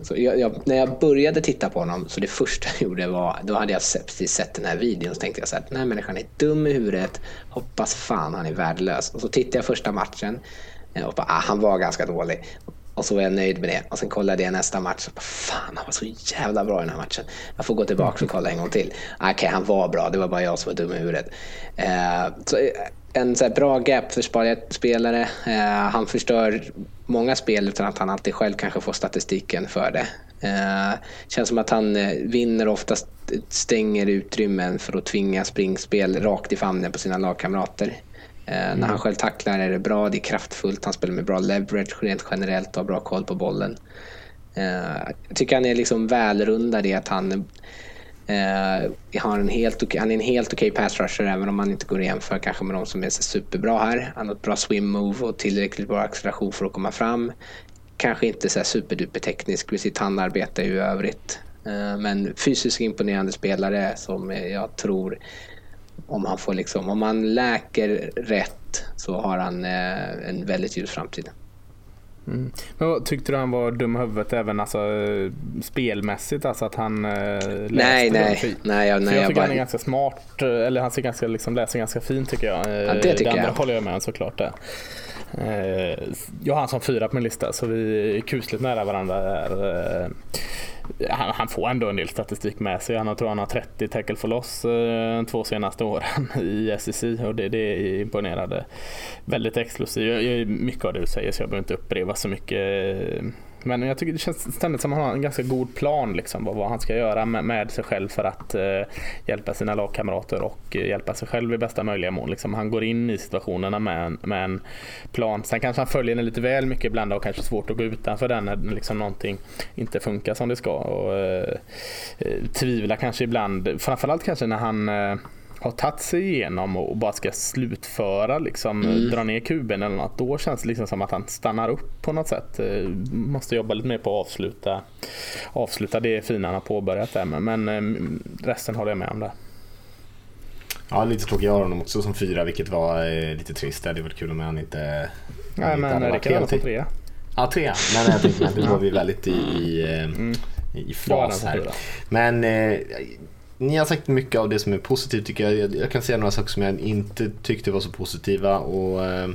Så jag, jag, när jag började titta på honom, så det första jag gjorde var, då hade jag precis sett den här videon, så tänkte jag så här, den här människan är dum i huvudet, hoppas fan han är värdelös. Och så tittade jag första matchen eh, och bara, ah, han var ganska dålig. Och så var jag nöjd med det. Och sen kollade jag nästa match. Och bara, Fan, han var så jävla bra i den här matchen. Jag får gå tillbaka och kolla en gång till. Ah, okej, okay, han var bra. Det var bara jag som var dum i huvudet. Eh, så eh, en så bra gap för spelare. Eh, han förstör många spel utan att han alltid själv kanske får statistiken för det. Eh, känns som att han eh, vinner oftast stänger utrymmen för att tvinga springspel rakt i famnen på sina lagkamrater. Eh, mm. När han själv tacklar är det bra, det är kraftfullt, han spelar med bra leverage rent generellt och har bra koll på bollen. Eh, jag tycker han är liksom välrundad i att han Uh, har en helt okay, han är en helt okej okay pass rusher även om man inte går att jämföra kanske med de som är superbra här. Han har ett bra swim move och tillräckligt bra acceleration för att komma fram. Kanske inte så superduper teknisk med sitt handarbete i övrigt. Uh, men fysiskt imponerande spelare som eh, jag tror om han får liksom, om han läker rätt så har han uh, en väldigt ljus framtid. Mm. Men tyckte du han var dum i huvudet även alltså, spelmässigt? Alltså att han eh, läste Nej, nej. nej, jag, nej jag, jag tycker bara... han är ganska smart. Eller han ser ganska, liksom, läser ganska fint tycker jag. Ja, det tycker det andra jag. håller jag med såklart. Det. Eh, jag har han som fyra på min lista så vi är kusligt nära varandra. Där. Eh, han, han, får ändå en del statistik med sig. Han tror han har 30 tackle for loss eh, två senaste åren *laughs* i SEC och det, det är imponerande. Väldigt exklusiv. Mycket av det du säger så jag behöver inte upprepa så mycket eh, men jag tycker det känns ständigt som att han har en ganska god plan liksom, vad, han ska göra med, med sig själv för att eh, hjälpa sina lagkamrater och eh, hjälpa sig själv i bästa möjliga mån. Liksom, han går in i situationerna med, med en plan. Sen kanske han följer den lite väl mycket ibland och kanske svårt att gå utanför den när liksom, någonting inte funkar som det ska. Och, eh, eh tvivla tvivlar kanske ibland, framförallt kanske när han eh, har tagit sig igenom och bara ska slutföra, liksom, mm. dra ner kuben eller något, då känns det liksom som att han stannar upp på något sätt. Eh, måste jobba lite mer på att avsluta, avsluta det fina han har påbörjat där. Men eh, resten håller jag med om där. Ja, lite tråkigt. Jag honom också som fyra, vilket var eh, lite trist. Det hade varit kul om han inte... Nej, men Rickard hade som trea. Ja, trea. Men jag tänkte att *laughs* nu var vi väldigt i, i, mm. i fas här. Men eh, ni har sagt mycket av det som är positivt tycker jag. Jag, kan säga några saker som jag inte tyckte var så positiva. Och, eh,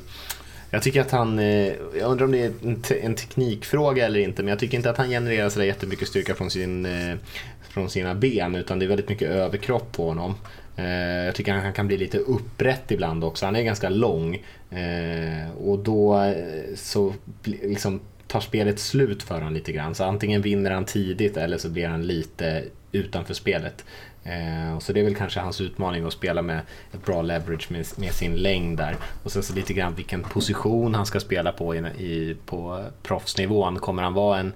jag tycker att han, eh, jag undrar om det är en, te en, teknikfråga eller inte, men jag tycker inte att han genererar sådär jättemycket styrka från, sin, eh, från sina ben, utan det är väldigt mycket överkropp på honom. Eh, jag tycker att han kan bli lite upprätt ibland också. Han är ganska lång eh, och då eh, så liksom tar spelet slut för honom lite grann. Så antingen vinner han tidigt eller så blir han lite utanför spelet. Eh, så det är väl kanske hans utmaning att spela med ett bra leverage med, med sin längd där. Och sen så lite grann vilken position han ska spela på i, i, på proffsnivån. Kommer han vara en,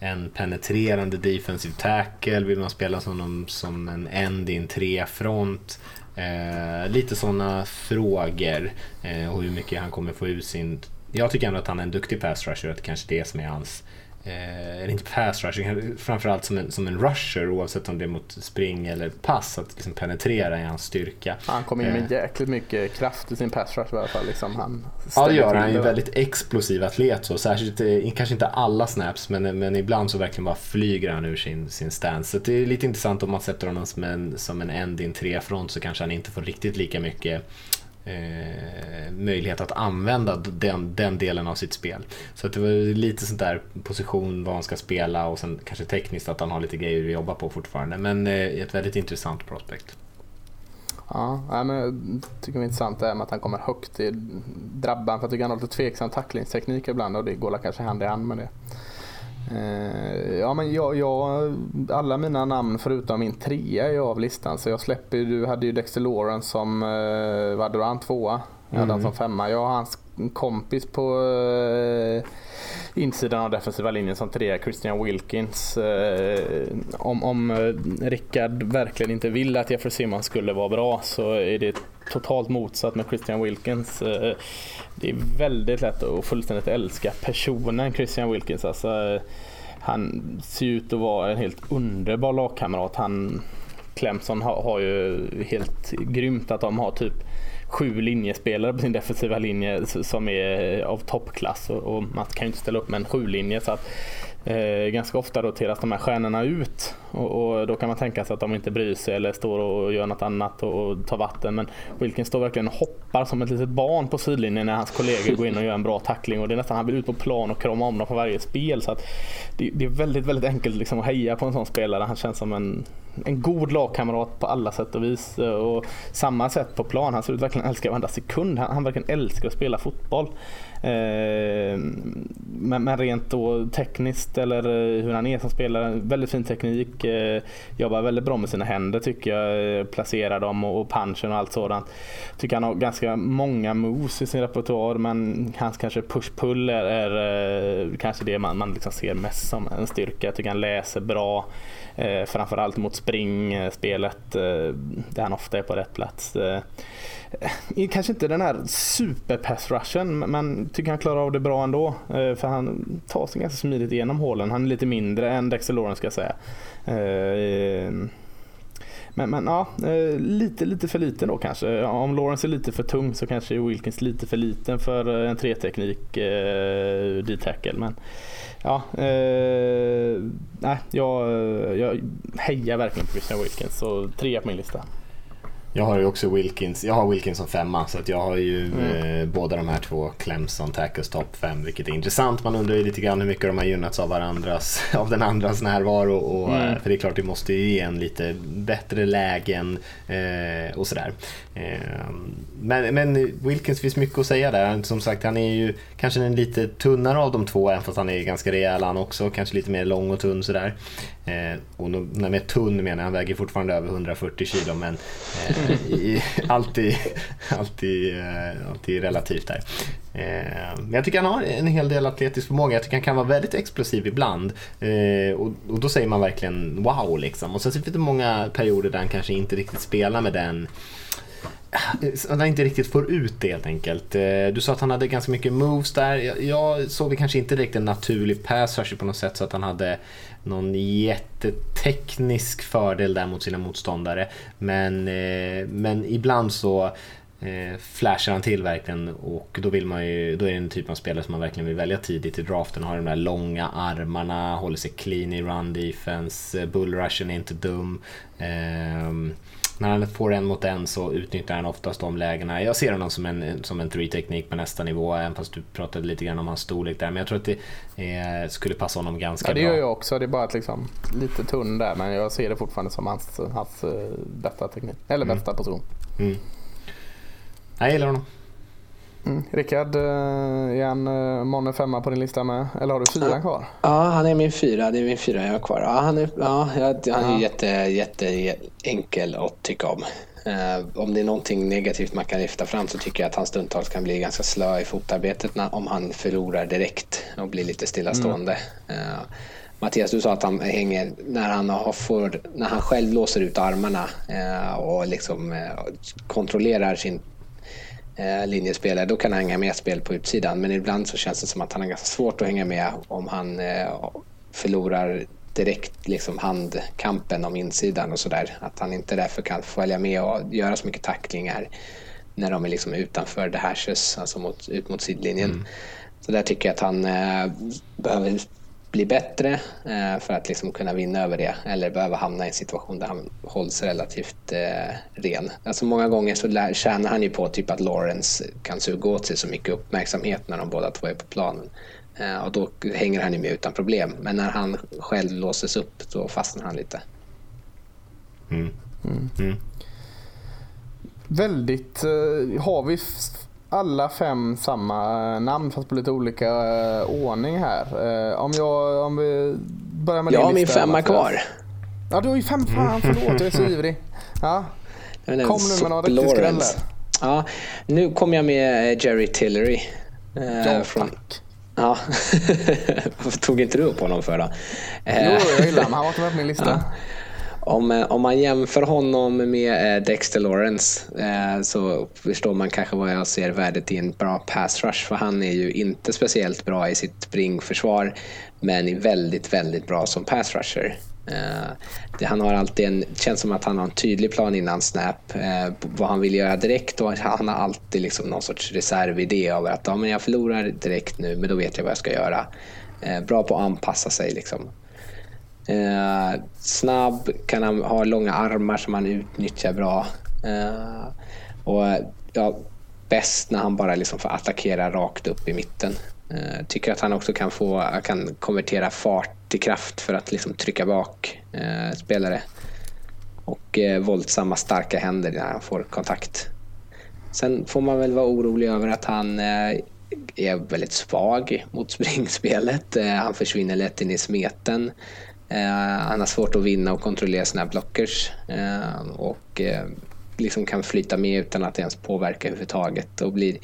en penetrerande defensive tackle? Vill man spela som, som en end i en trefront? Eh, lite sådana frågor. Eh, och hur mycket han kommer få ut sin... Jag tycker ändå att han är en duktig pass rusher, att det kanske är det som är hans eh, eller inte pass rushing, framförallt som en, som en rusher oavsett om det är mot spring eller pass, att liksom penetrera i hans styrka. Han kommer in med eh. jäkligt mycket kraft i sin pass rush i alla fall. Liksom han ja det gör han, han är en väldigt explosiv atlet så, särskilt, eh, kanske inte alla snaps men, men ibland så verkligen bara flyger han ur sin, sin stance. Så det är lite intressant om man sätter honom som en, som en end i en trefront så kanske han inte får riktigt lika mycket eh, möjlighet att använda den, den delen av sitt spel. Så att det var lite sånt där position, vad han ska spela och sen kanske tekniskt att han har lite grejer att jobba på fortfarande. Men eh, ett väldigt intressant prospect. Ja, men jag tycker det är intressant det med att han kommer högt i drabban. För jag tycker han har lite tveksam tacklingsteknik ibland och det går kanske hand i hand med det. Eh, ja, men jag, jag, alla mina namn förutom min trea är av listan. Så jag släpper, du hade ju Dexter Lawrence som, eh, vad hade du han tvåa? Jag hade mm. han som femma. Jag har hans kompis på eh, insidan av defensiva linjen som trea, Christian Wilkins. Eh, om, om eh, Rickard verkligen inte vill att Jeffrey Simmons skulle vara bra så är det totalt motsatt med Christian Wilkins. Eh, det är väldigt lätt att fullständigt älska personen Christian Wilkins. Alltså, eh, han ser ut att vara en helt underbar lagkamrat. Han, Clemson har, har ju helt grymt att de har typ sju linjespelare på sin defensiva linje som är av toppklass och, man kan ju inte ställa upp med en sju linje så att Eh, ganska ofta roteras de här stjärnorna ut och, och, då kan man tänka sig att de inte bryr sig eller står och gör något annat och, och tar vatten. Men Wilkin står verkligen och hoppar som ett litet barn på sidlinjen när hans kollegor går in och gör en bra tackling och det är nästan han vill ut på plan och krama om dem på varje spel. Så att det, det är väldigt, väldigt enkelt liksom att heja på en sån spelare. Han känns som en, en god lagkamrat på alla sätt och vis. Och samma sätt på plan. Han ser ut verkligen älska varenda sekund. Han, han verkligen älskar att spela fotboll. Eh, men, rent då tekniskt eller hur han är som spelare, väldigt fin teknik. Eh, jobbar väldigt bra med sina händer tycker jag. Eh, placerar dem och, punchen och allt sådant. Tycker han har ganska många moves i sin repertoar men hans kanske push-pull är, är, eh, kanske det man, man liksom ser mest som en styrka. Jag tycker han läser bra. Eh, framförallt mot springspelet eh, där han ofta är på rätt plats. Eh, eh kanske inte den här super-pass-rushen men tycker han klarar av det bra ändå. Eh, för han tar sig ganska smidigt igenom hålen. Han är lite mindre än Dexter Lawrence ska jag säga. Eh, men, men ja, eh, lite, lite för liten då kanske. Om Lawrence är lite för tung så kanske är Wilkins lite för liten för eh, en treteknik eh, D-tackle. Men ja, eh, nej, jag, jag hejar verkligen på Christian Wilkins. Så trea på min lista. Jag har ju också Wilkins, jag har Wilkins som femma så att jag har ju mm. eh, båda de här två Clemson Tackles topp fem vilket är intressant. Man undrar ju lite grann hur mycket de har gynnats av varandras, *laughs* av den andras närvaro. Och, mm. Eh, för det är klart det måste ju ge en lite bättre lägen eh, och sådär. Eh, men, men Wilkins finns mycket att säga där. Som sagt han är ju kanske den lite tunnare av de två även fast han är ganska rejäl han också. Kanske lite mer lång och tunn sådär. Eh, och när med tunn menar jag, han väger fortfarande över 140 kilo men eh, i, *laughs* alltid, alltid, eh, alltid relativt där. Eh, men jag tycker han har en hel del atletisk förmåga. Jag tycker han kan vara väldigt explosiv ibland. Eh, och, och, då säger man verkligen wow liksom. Och sen finns det många perioder där han kanske inte riktigt spelar med den Eh, han inte riktigt får ut det helt enkelt. Eh, du sa att han hade ganska mycket moves där. Jag såg kanske inte direkt en naturlig pass rusher på något sätt så att han hade någon jätteteknisk fördel där mot sina motståndare. Men, eh, men ibland så flashar han till verkligen och då, vill man ju, då är det en typ av spelare som man verkligen vill välja tidigt i draften. Har de där långa armarna, håller sig clean i run defense, bullrushen är inte dum. Ehm, Eh, när han får en mot en så utnyttjar han oftast de lägena. Jag ser honom som en, som en three-teknik på nästa nivå, även fast du pratade lite grann om hans storlek där. Men jag tror att det eh, skulle passa honom ganska bra. Ja, det gör jag också. Det är bara att liksom, lite tunn där, men jag ser det fortfarande som hans, hans uh, bästa teknik. Eller mm. bästa position. Mm. Jag gillar honom. Mm. Rickard, eh, är han eh, månne femma på din lista med? Eller har du fyran kvar? Ja, han är min fyra. Det är min fyra jag har kvar. Ja, han är, ja, han är jätte, jätte enkel att tycka om. Uh, om det är någonting negativt man kan lyfta fram så tycker jag att han stundtals kan bli ganska slö i fotarbetet när, om han förlorar direkt och blir lite stillastående. Mm. Uh, Mattias, du sa att han hänger när han, har får, när han själv låser ut armarna uh, och liksom kontrollerar sin eh, linjespelare, då kan han hänga med spel på utsidan. Men ibland så känns det som att han har ganska svårt att hänga med om han eh, förlorar direkt liksom handkampen om insidan och sådär. Att han inte därför kan följa med och göra så mycket tacklingar när de är liksom utanför the hashes, alltså mot, ut mot sidlinjen. Mm. Så där tycker jag att han eh, behöver bli bättre eh, för att liksom kunna vinna över det eller behöva hamna i en situation där han hålls relativt eh, ren. Alltså många gånger så lär, tjänar han ju på typ att Lawrence kan suga åt sig så mycket uppmärksamhet när de båda två är på planen. Eh, och då hänger han ju med utan problem. Men när han själv låses upp då fastnar han lite. Mm. Mm. Mm. Väldigt, har vi alla fem samma namn fast på lite olika uh, ordning här. Uh, om, jag, om vi börjar med Jag har min femma kvar. Ja, du har ju fem. Fan, *laughs* förlåt. Jag är så ivrig. Ja. Kom nu med några riktigt skrällar. Ja, nu kom jag med eh, Jerry Tillery. ja, från... tack. Ja, *laughs* varför tog inte du upp honom för då? jo, jag gillar *laughs* honom. Han var inte med på min lista. Ja. Om, eh, om man jämför honom med eh, Dexter Lawrence eh, så förstår man kanske vad jag ser värdet i en bra pass rush. För han är ju inte speciellt bra i sitt springförsvar men är väldigt, väldigt bra som pass rusher. Eh, det, han har alltid en, känns som att han har en tydlig plan innan snap, vad han vill göra direkt och han har alltid liksom någon sorts reservidé av att ja, men jag förlorar direkt nu men då vet jag vad jag ska göra. Bra på att anpassa sig liksom. Eh, snabb, kan han ha långa armar som han utnyttjar bra. Eh, och ja, bäst när han bara liksom får attackera rakt upp i mitten. Eh, tycker att han också kan, få, kan konvertera fart till kraft för att liksom trycka bak eh, spelare. Och eh, våldsamma starka händer när han får kontakt. Sen får man väl vara orolig över att han eh, är väldigt svag mot *laughs* springspelet. Eh, han försvinner lätt in i smeten. Eh, han har svårt att vinna och kontrollera sina blockers. och liksom kan flyta med utan att ens påverka överhuvudtaget och blir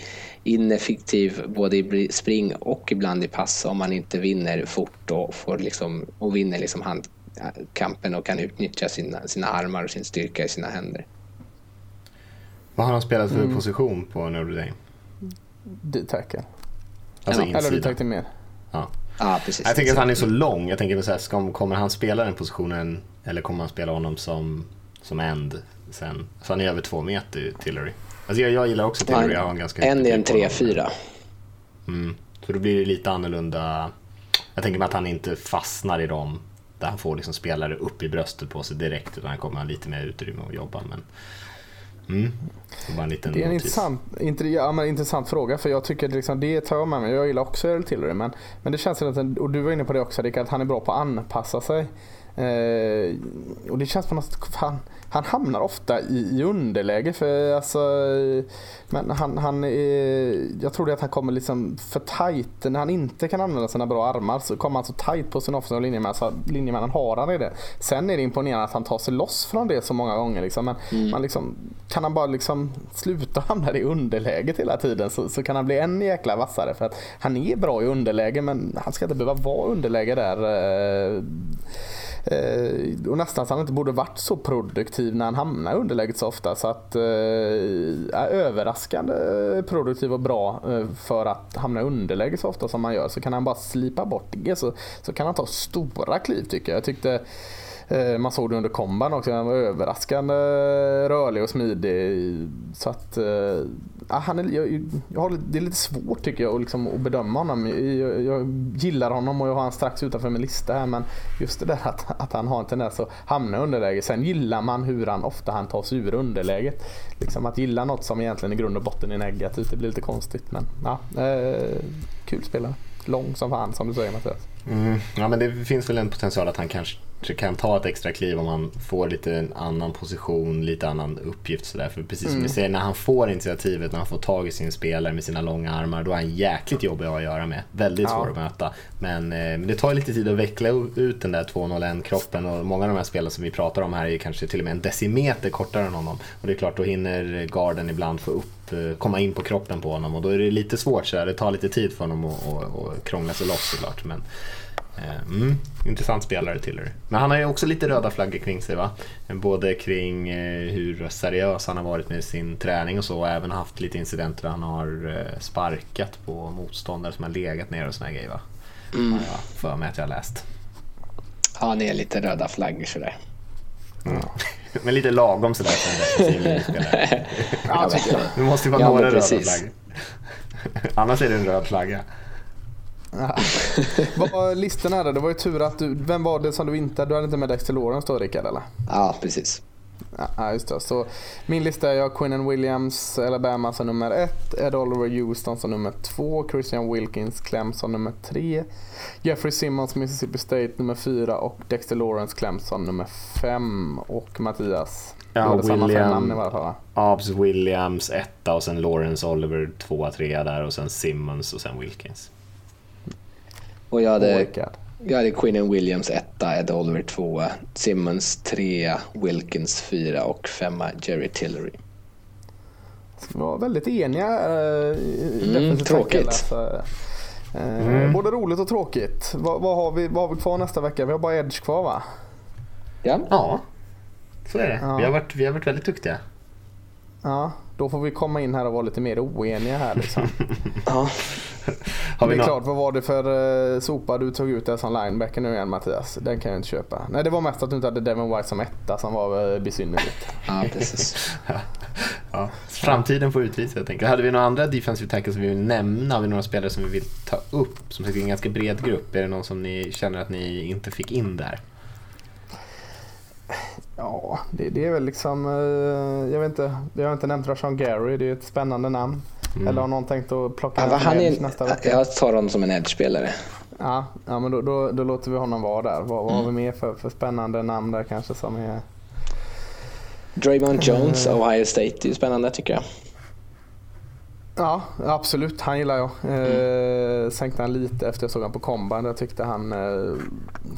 ineffektiv både i spring och ibland i pass om man inte vinner fort och, får liksom, och vinner liksom handkampen och kan utnyttja sina, sina armar och sin styrka i sina händer. Vad har han spelat för mm. position på Notre Dame? D-tackle. Alltså ja. Eller du tänkte mer? Ja. Ja, precis. Jag tänker att han är så lång. Jag tänker så här, ska, kommer han spela den positionen eller kommer han spela honom som, som end sen? Så han är över två meter, Tillery. Alltså jag, jag gillar också Tillery. Ganska en är en 3-4. Mm. Så då blir det lite annorlunda. Jag tänker mig att han inte fastnar i dem där han får liksom spelare upp i bröstet på sig direkt utan han kommer ha lite mer utrymme att jobba. Men Mm. Det, det är en intressant, ja, intressant fråga för jag tycker liksom, det tar jag med mig. Jag gillar också Earl Tillery men, men det känns att, och du var inne på det också Rickard, att han är bra på att anpassa sig. Eh, och det känns på något fan, han hamnar ofta i, i underläge. För, alltså, men han, han är, jag tror att han kommer liksom för tight. När han inte kan använda sina bra armar så kommer han så tight på sin offensiva linjeman så linjemannen har han det. Sen är det imponerande att han tar sig loss från det så många gånger. Liksom. Men mm. man liksom, kan han bara liksom sluta *laughs* hamna i underläget hela tiden så, så kan han bli än jäkla vassare. För att han är bra i underläge men han ska inte behöva vara underläge där. Eh, Eh, och nästan så han inte borde varit så produktiv när han hamnar i underläget så ofta. Så att, eh, överraskande produktiv och bra eh, för att hamna i underläge så ofta som han gör. Så kan han bara slipa bort det så, så kan han ta stora kliv tycker jag. Jag tyckte Eh, man såg det under komban också. Han var överraskande rörlig och smidig. Så att, ja, han är, jag, jag har, det är lite svårt tycker jag liksom, att bedöma honom. Jag, jag, gillar honom och jag har honom strax utanför min lista här. Men just det där att, att han har en tendens att hamna i underläge. Sen gillar man hur han ofta han tar sig ur underläget. Liksom att gilla något som egentligen i grund och botten är negativt. Det blir lite konstigt. Men ja, eh, kul spelare. Lång som fan som du säger Mattias. Mm, ja men det finns väl en potential att han kanske kan ta ett extra kliv om han får lite en annan position, lite annan uppgift. Sådär. För precis som mm. vi säger, när han får initiativet, när han får tag i sin spelare med sina långa armar, då är han jäkligt jobbig att göra med. Väldigt svår ja. att möta. Men, eh, men det tar lite tid att veckla ut den där 201-kroppen och många av de här spelarna som vi pratar om här är kanske till och med en decimeter kortare än honom. Och det är klart, då hinner garden ibland få upp eh, komma in på kroppen på honom och då är det lite svårt så Det tar lite tid för honom att, att, att krångla sig loss såklart. Men, mm, intressant spelare Tiller. Men han har ju också lite röda flaggor kring sig va? Både kring eh, hur seriös han har varit med sin träning och så och även haft lite incidenter där han har eh, sparkat på motståndare som har legat ner och såna grejer va? Mm. Har jag för mig att jag har läst. Ja, han är lite röda flaggor sådär. Mm. *laughs* Men lite lagom sådär för en defensiv måste ju vara ja, några röda flaggor. *laughs* Annars är det en röd flagga. Vad var listan här då? Det var ju tur att du, vem var det som du inte, du hade inte med Dexter Lawrence då Rickard eller? Ja, precis. Ja, just det. Så min lista är jag Quinnen Williams, Alabama som nummer ett, Ed Oliver Houston som nummer två, Christian Wilkins Clemson nummer tre, Jeffrey Simmons Mississippi State nummer fyra och Dexter Lawrence Clemson nummer fem. Och Mattias? Ja, William, Abs Williams etta och sen Lawrence Oliver tvåa, trea där och sen Simmons och sen Wilkins. Och jag hade, jag hade Quinn Williams etta, Ed Oliver tvåa, Simmons trea, Wilkins fyra och femma Jerry Tillery. Vi var väldigt eniga. Äh, mm, tråkigt. Alltså. Äh, mm. Både roligt och tråkigt. Vad, vad, har vi, vad har vi kvar nästa vecka? Vi har bara Edge kvar va? Ja. Ja, så är det. Ja. Vi, har varit, vi har varit väldigt duktiga. Ja, då får vi komma in här och vara lite mer oeniga här liksom. *laughs* ja. *laughs* Har vi det är klart, vad var det för uh, sopa du tog ut där som linebacker nu igen Mattias? Den kan jag inte köpa. Nej det var mest att du inte hade Devon White som etta som var uh, besynnerligt. *laughs* ja precis. *laughs* Ja, framtiden får utvisa helt enkelt. Hade vi några andra defensive tackles som vi vill nämna? Har vi några spelare som vi vill ta upp? Som sagt, en ganska bred grupp. Är det någon som ni känner att ni inte fick in där? Ja, det, det är väl liksom... eh, Jag vet inte. Jag har inte nämnt Rashawn Gary. Det är ett spännande namn. Mm. Eller har någon tänkt att plocka Ja, han är, nästa vecka? jag tar honom som en edge-spelare. Ja, ja men då, då, då låter vi honom vara där. Vad, vad har vi Mm. mer för, för spännande namn där kanske som är... Draymond Jones, Ohio State, det är spännande tycker jag. Ja, absolut. Han gillar jag. Eh, sänkte han lite efter jag såg honom på Combine. Jag tyckte han eh,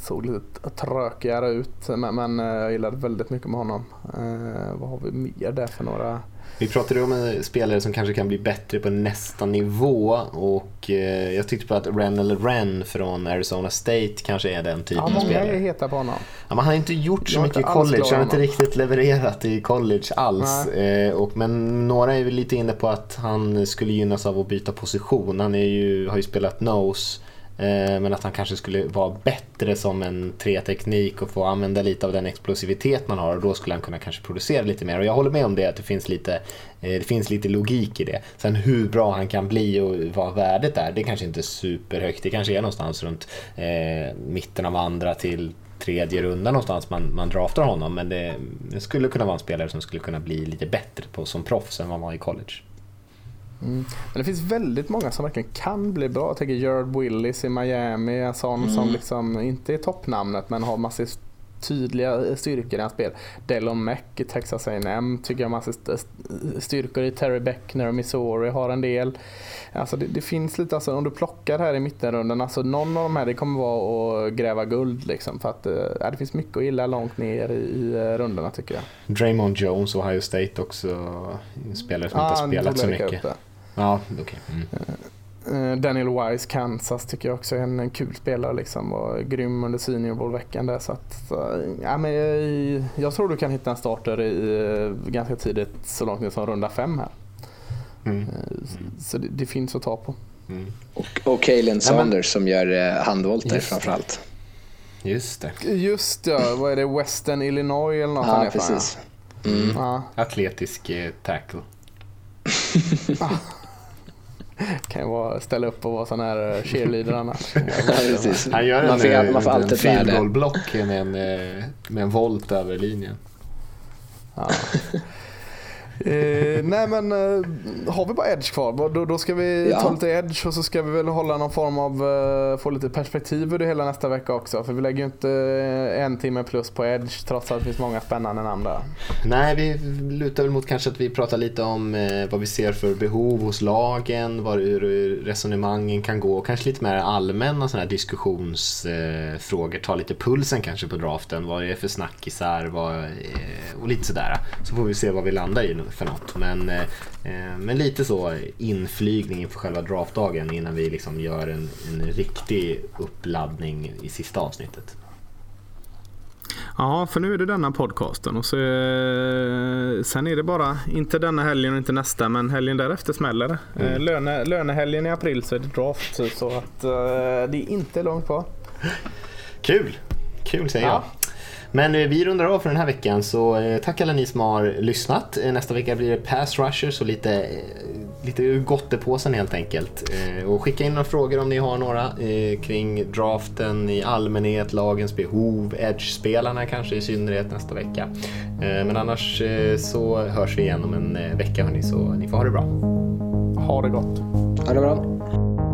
såg lite trökigare ut. Men, men eh, jag gillade väldigt mycket med honom. Eh, vad har vi mer där för några? Vi pratade om en spelare som kanske kan bli bättre på nästa nivå och eh, jag tyckte på att Renell Ren från Arizona State kanske är den typen Ja, av många är spelare. heta på honom. Ja, men han har inte gjort så mycket i college, han har inte riktigt levererat i college alls. Eh, och, men några är väl lite inne på att han skulle gynnas av att byta position. Han är ju, har ju spelat nose. Eh, men att han kanske skulle vara bättre som en treteknik och få använda lite av den explosivitet man har och då skulle han kunna kanske producera lite mer. Och jag håller med om det, att det finns lite, eh, det finns lite logik i det. Sen hur bra han kan bli och vad värdet är, det kanske inte är superhögt. Det kanske är någonstans runt eh, mitten av andra till tredje runda någonstans man, man draftar honom. Men det, det skulle kunna vara en spelare som skulle kunna bli lite bättre på, som proffs än vad man var i college. Men det finns väldigt många som verkligen kan bli bra. Jag tänker Jared Willis i Miami. En sån som liksom inte är toppnamnet men har massor tydliga styrkor i hans spel. Delon Mack i Texas A&M tycker jag st- styrkor i. Terry Beckner och Missouri har en del. Alltså det, det finns lite, alltså, om du plockar här i mittenrundan, alltså någon av de här det kommer vara att gräva guld liksom. För att ja, det finns mycket att gilla långt ner i, i eh, rundorna tycker jag. Draymond Jones och Ohio State också spelare som Ja, inte har spelat så mycket. Ja, okej. Mm. Eh, Daniel Wise, Kansas tycker jag också är en, kul spelare. Liksom. Var grym under Senior Bowl-veckan där. Så att, ja, men jag, jag tror du kan hitta en starter i, eh, ganska tidigt, så långt ner som runda fem här. Mm. Eh, Så det, det finns att ta på. Mm. Och, och Kalen men- Saunders som gör eh, handvolter Just det. framförallt. Just det. Just ja, vad är det? Western Illinois eller något Ja, precis. Ja. Ja, Atletisk eh, tackle. *laughs* *laughs* kan ju vara, ställa upp och vara sån här eh, cheerleader annars. *laughs* Han gör en, man, får, eh, man får en alltid ett field värde. goal block med en, eh, med en volt över linjen. Ja. Eh, nej men eh, har vi bara edge kvar då, då ska vi Ja. ta lite edge och så ska vi väl hålla någon form av, eh, få lite perspektiv ur det hela nästa vecka också. För vi lägger ju inte eh, en timme plus på edge trots att det finns många spännande namn där. Nej, vi lutar väl mot kanske att vi pratar lite om eh, vad vi ser för behov hos lagen, var hur resonemangen kan gå och kanske lite mer allmänna sådana här diskussionsfrågor. Eh, Ta lite pulsen kanske på draften, vad är det för snackisar vad, och lite sådär. Så får vi se vad vi landar i för något. Men, eh, men lite så inflygning inför själva draftdagen innan vi liksom gör en, en riktig uppladdning i sista avsnittet. Ja, för nu är det denna podcasten och så, eh, sen är det bara, inte denna helgen och inte nästa, men helgen därefter smäller det. Eh, löne, lönehelgen i april så är det draft så att det är inte långt kvar. Kul! Kul säger Ja. jag. Men eh, vi rundar av för den här veckan så eh, tack alla ni som har lyssnat. Eh, Nästa vecka blir det pass rushers och lite, lite ur gottepåsen helt enkelt. Och skicka in några frågor om ni har några kring draften i allmänhet, lagens behov, edge-spelarna kanske i synnerhet nästa vecka. Men annars så hörs vi igen om en vecka hörni så ni får ha det bra. Ha det gott. Ha det bra.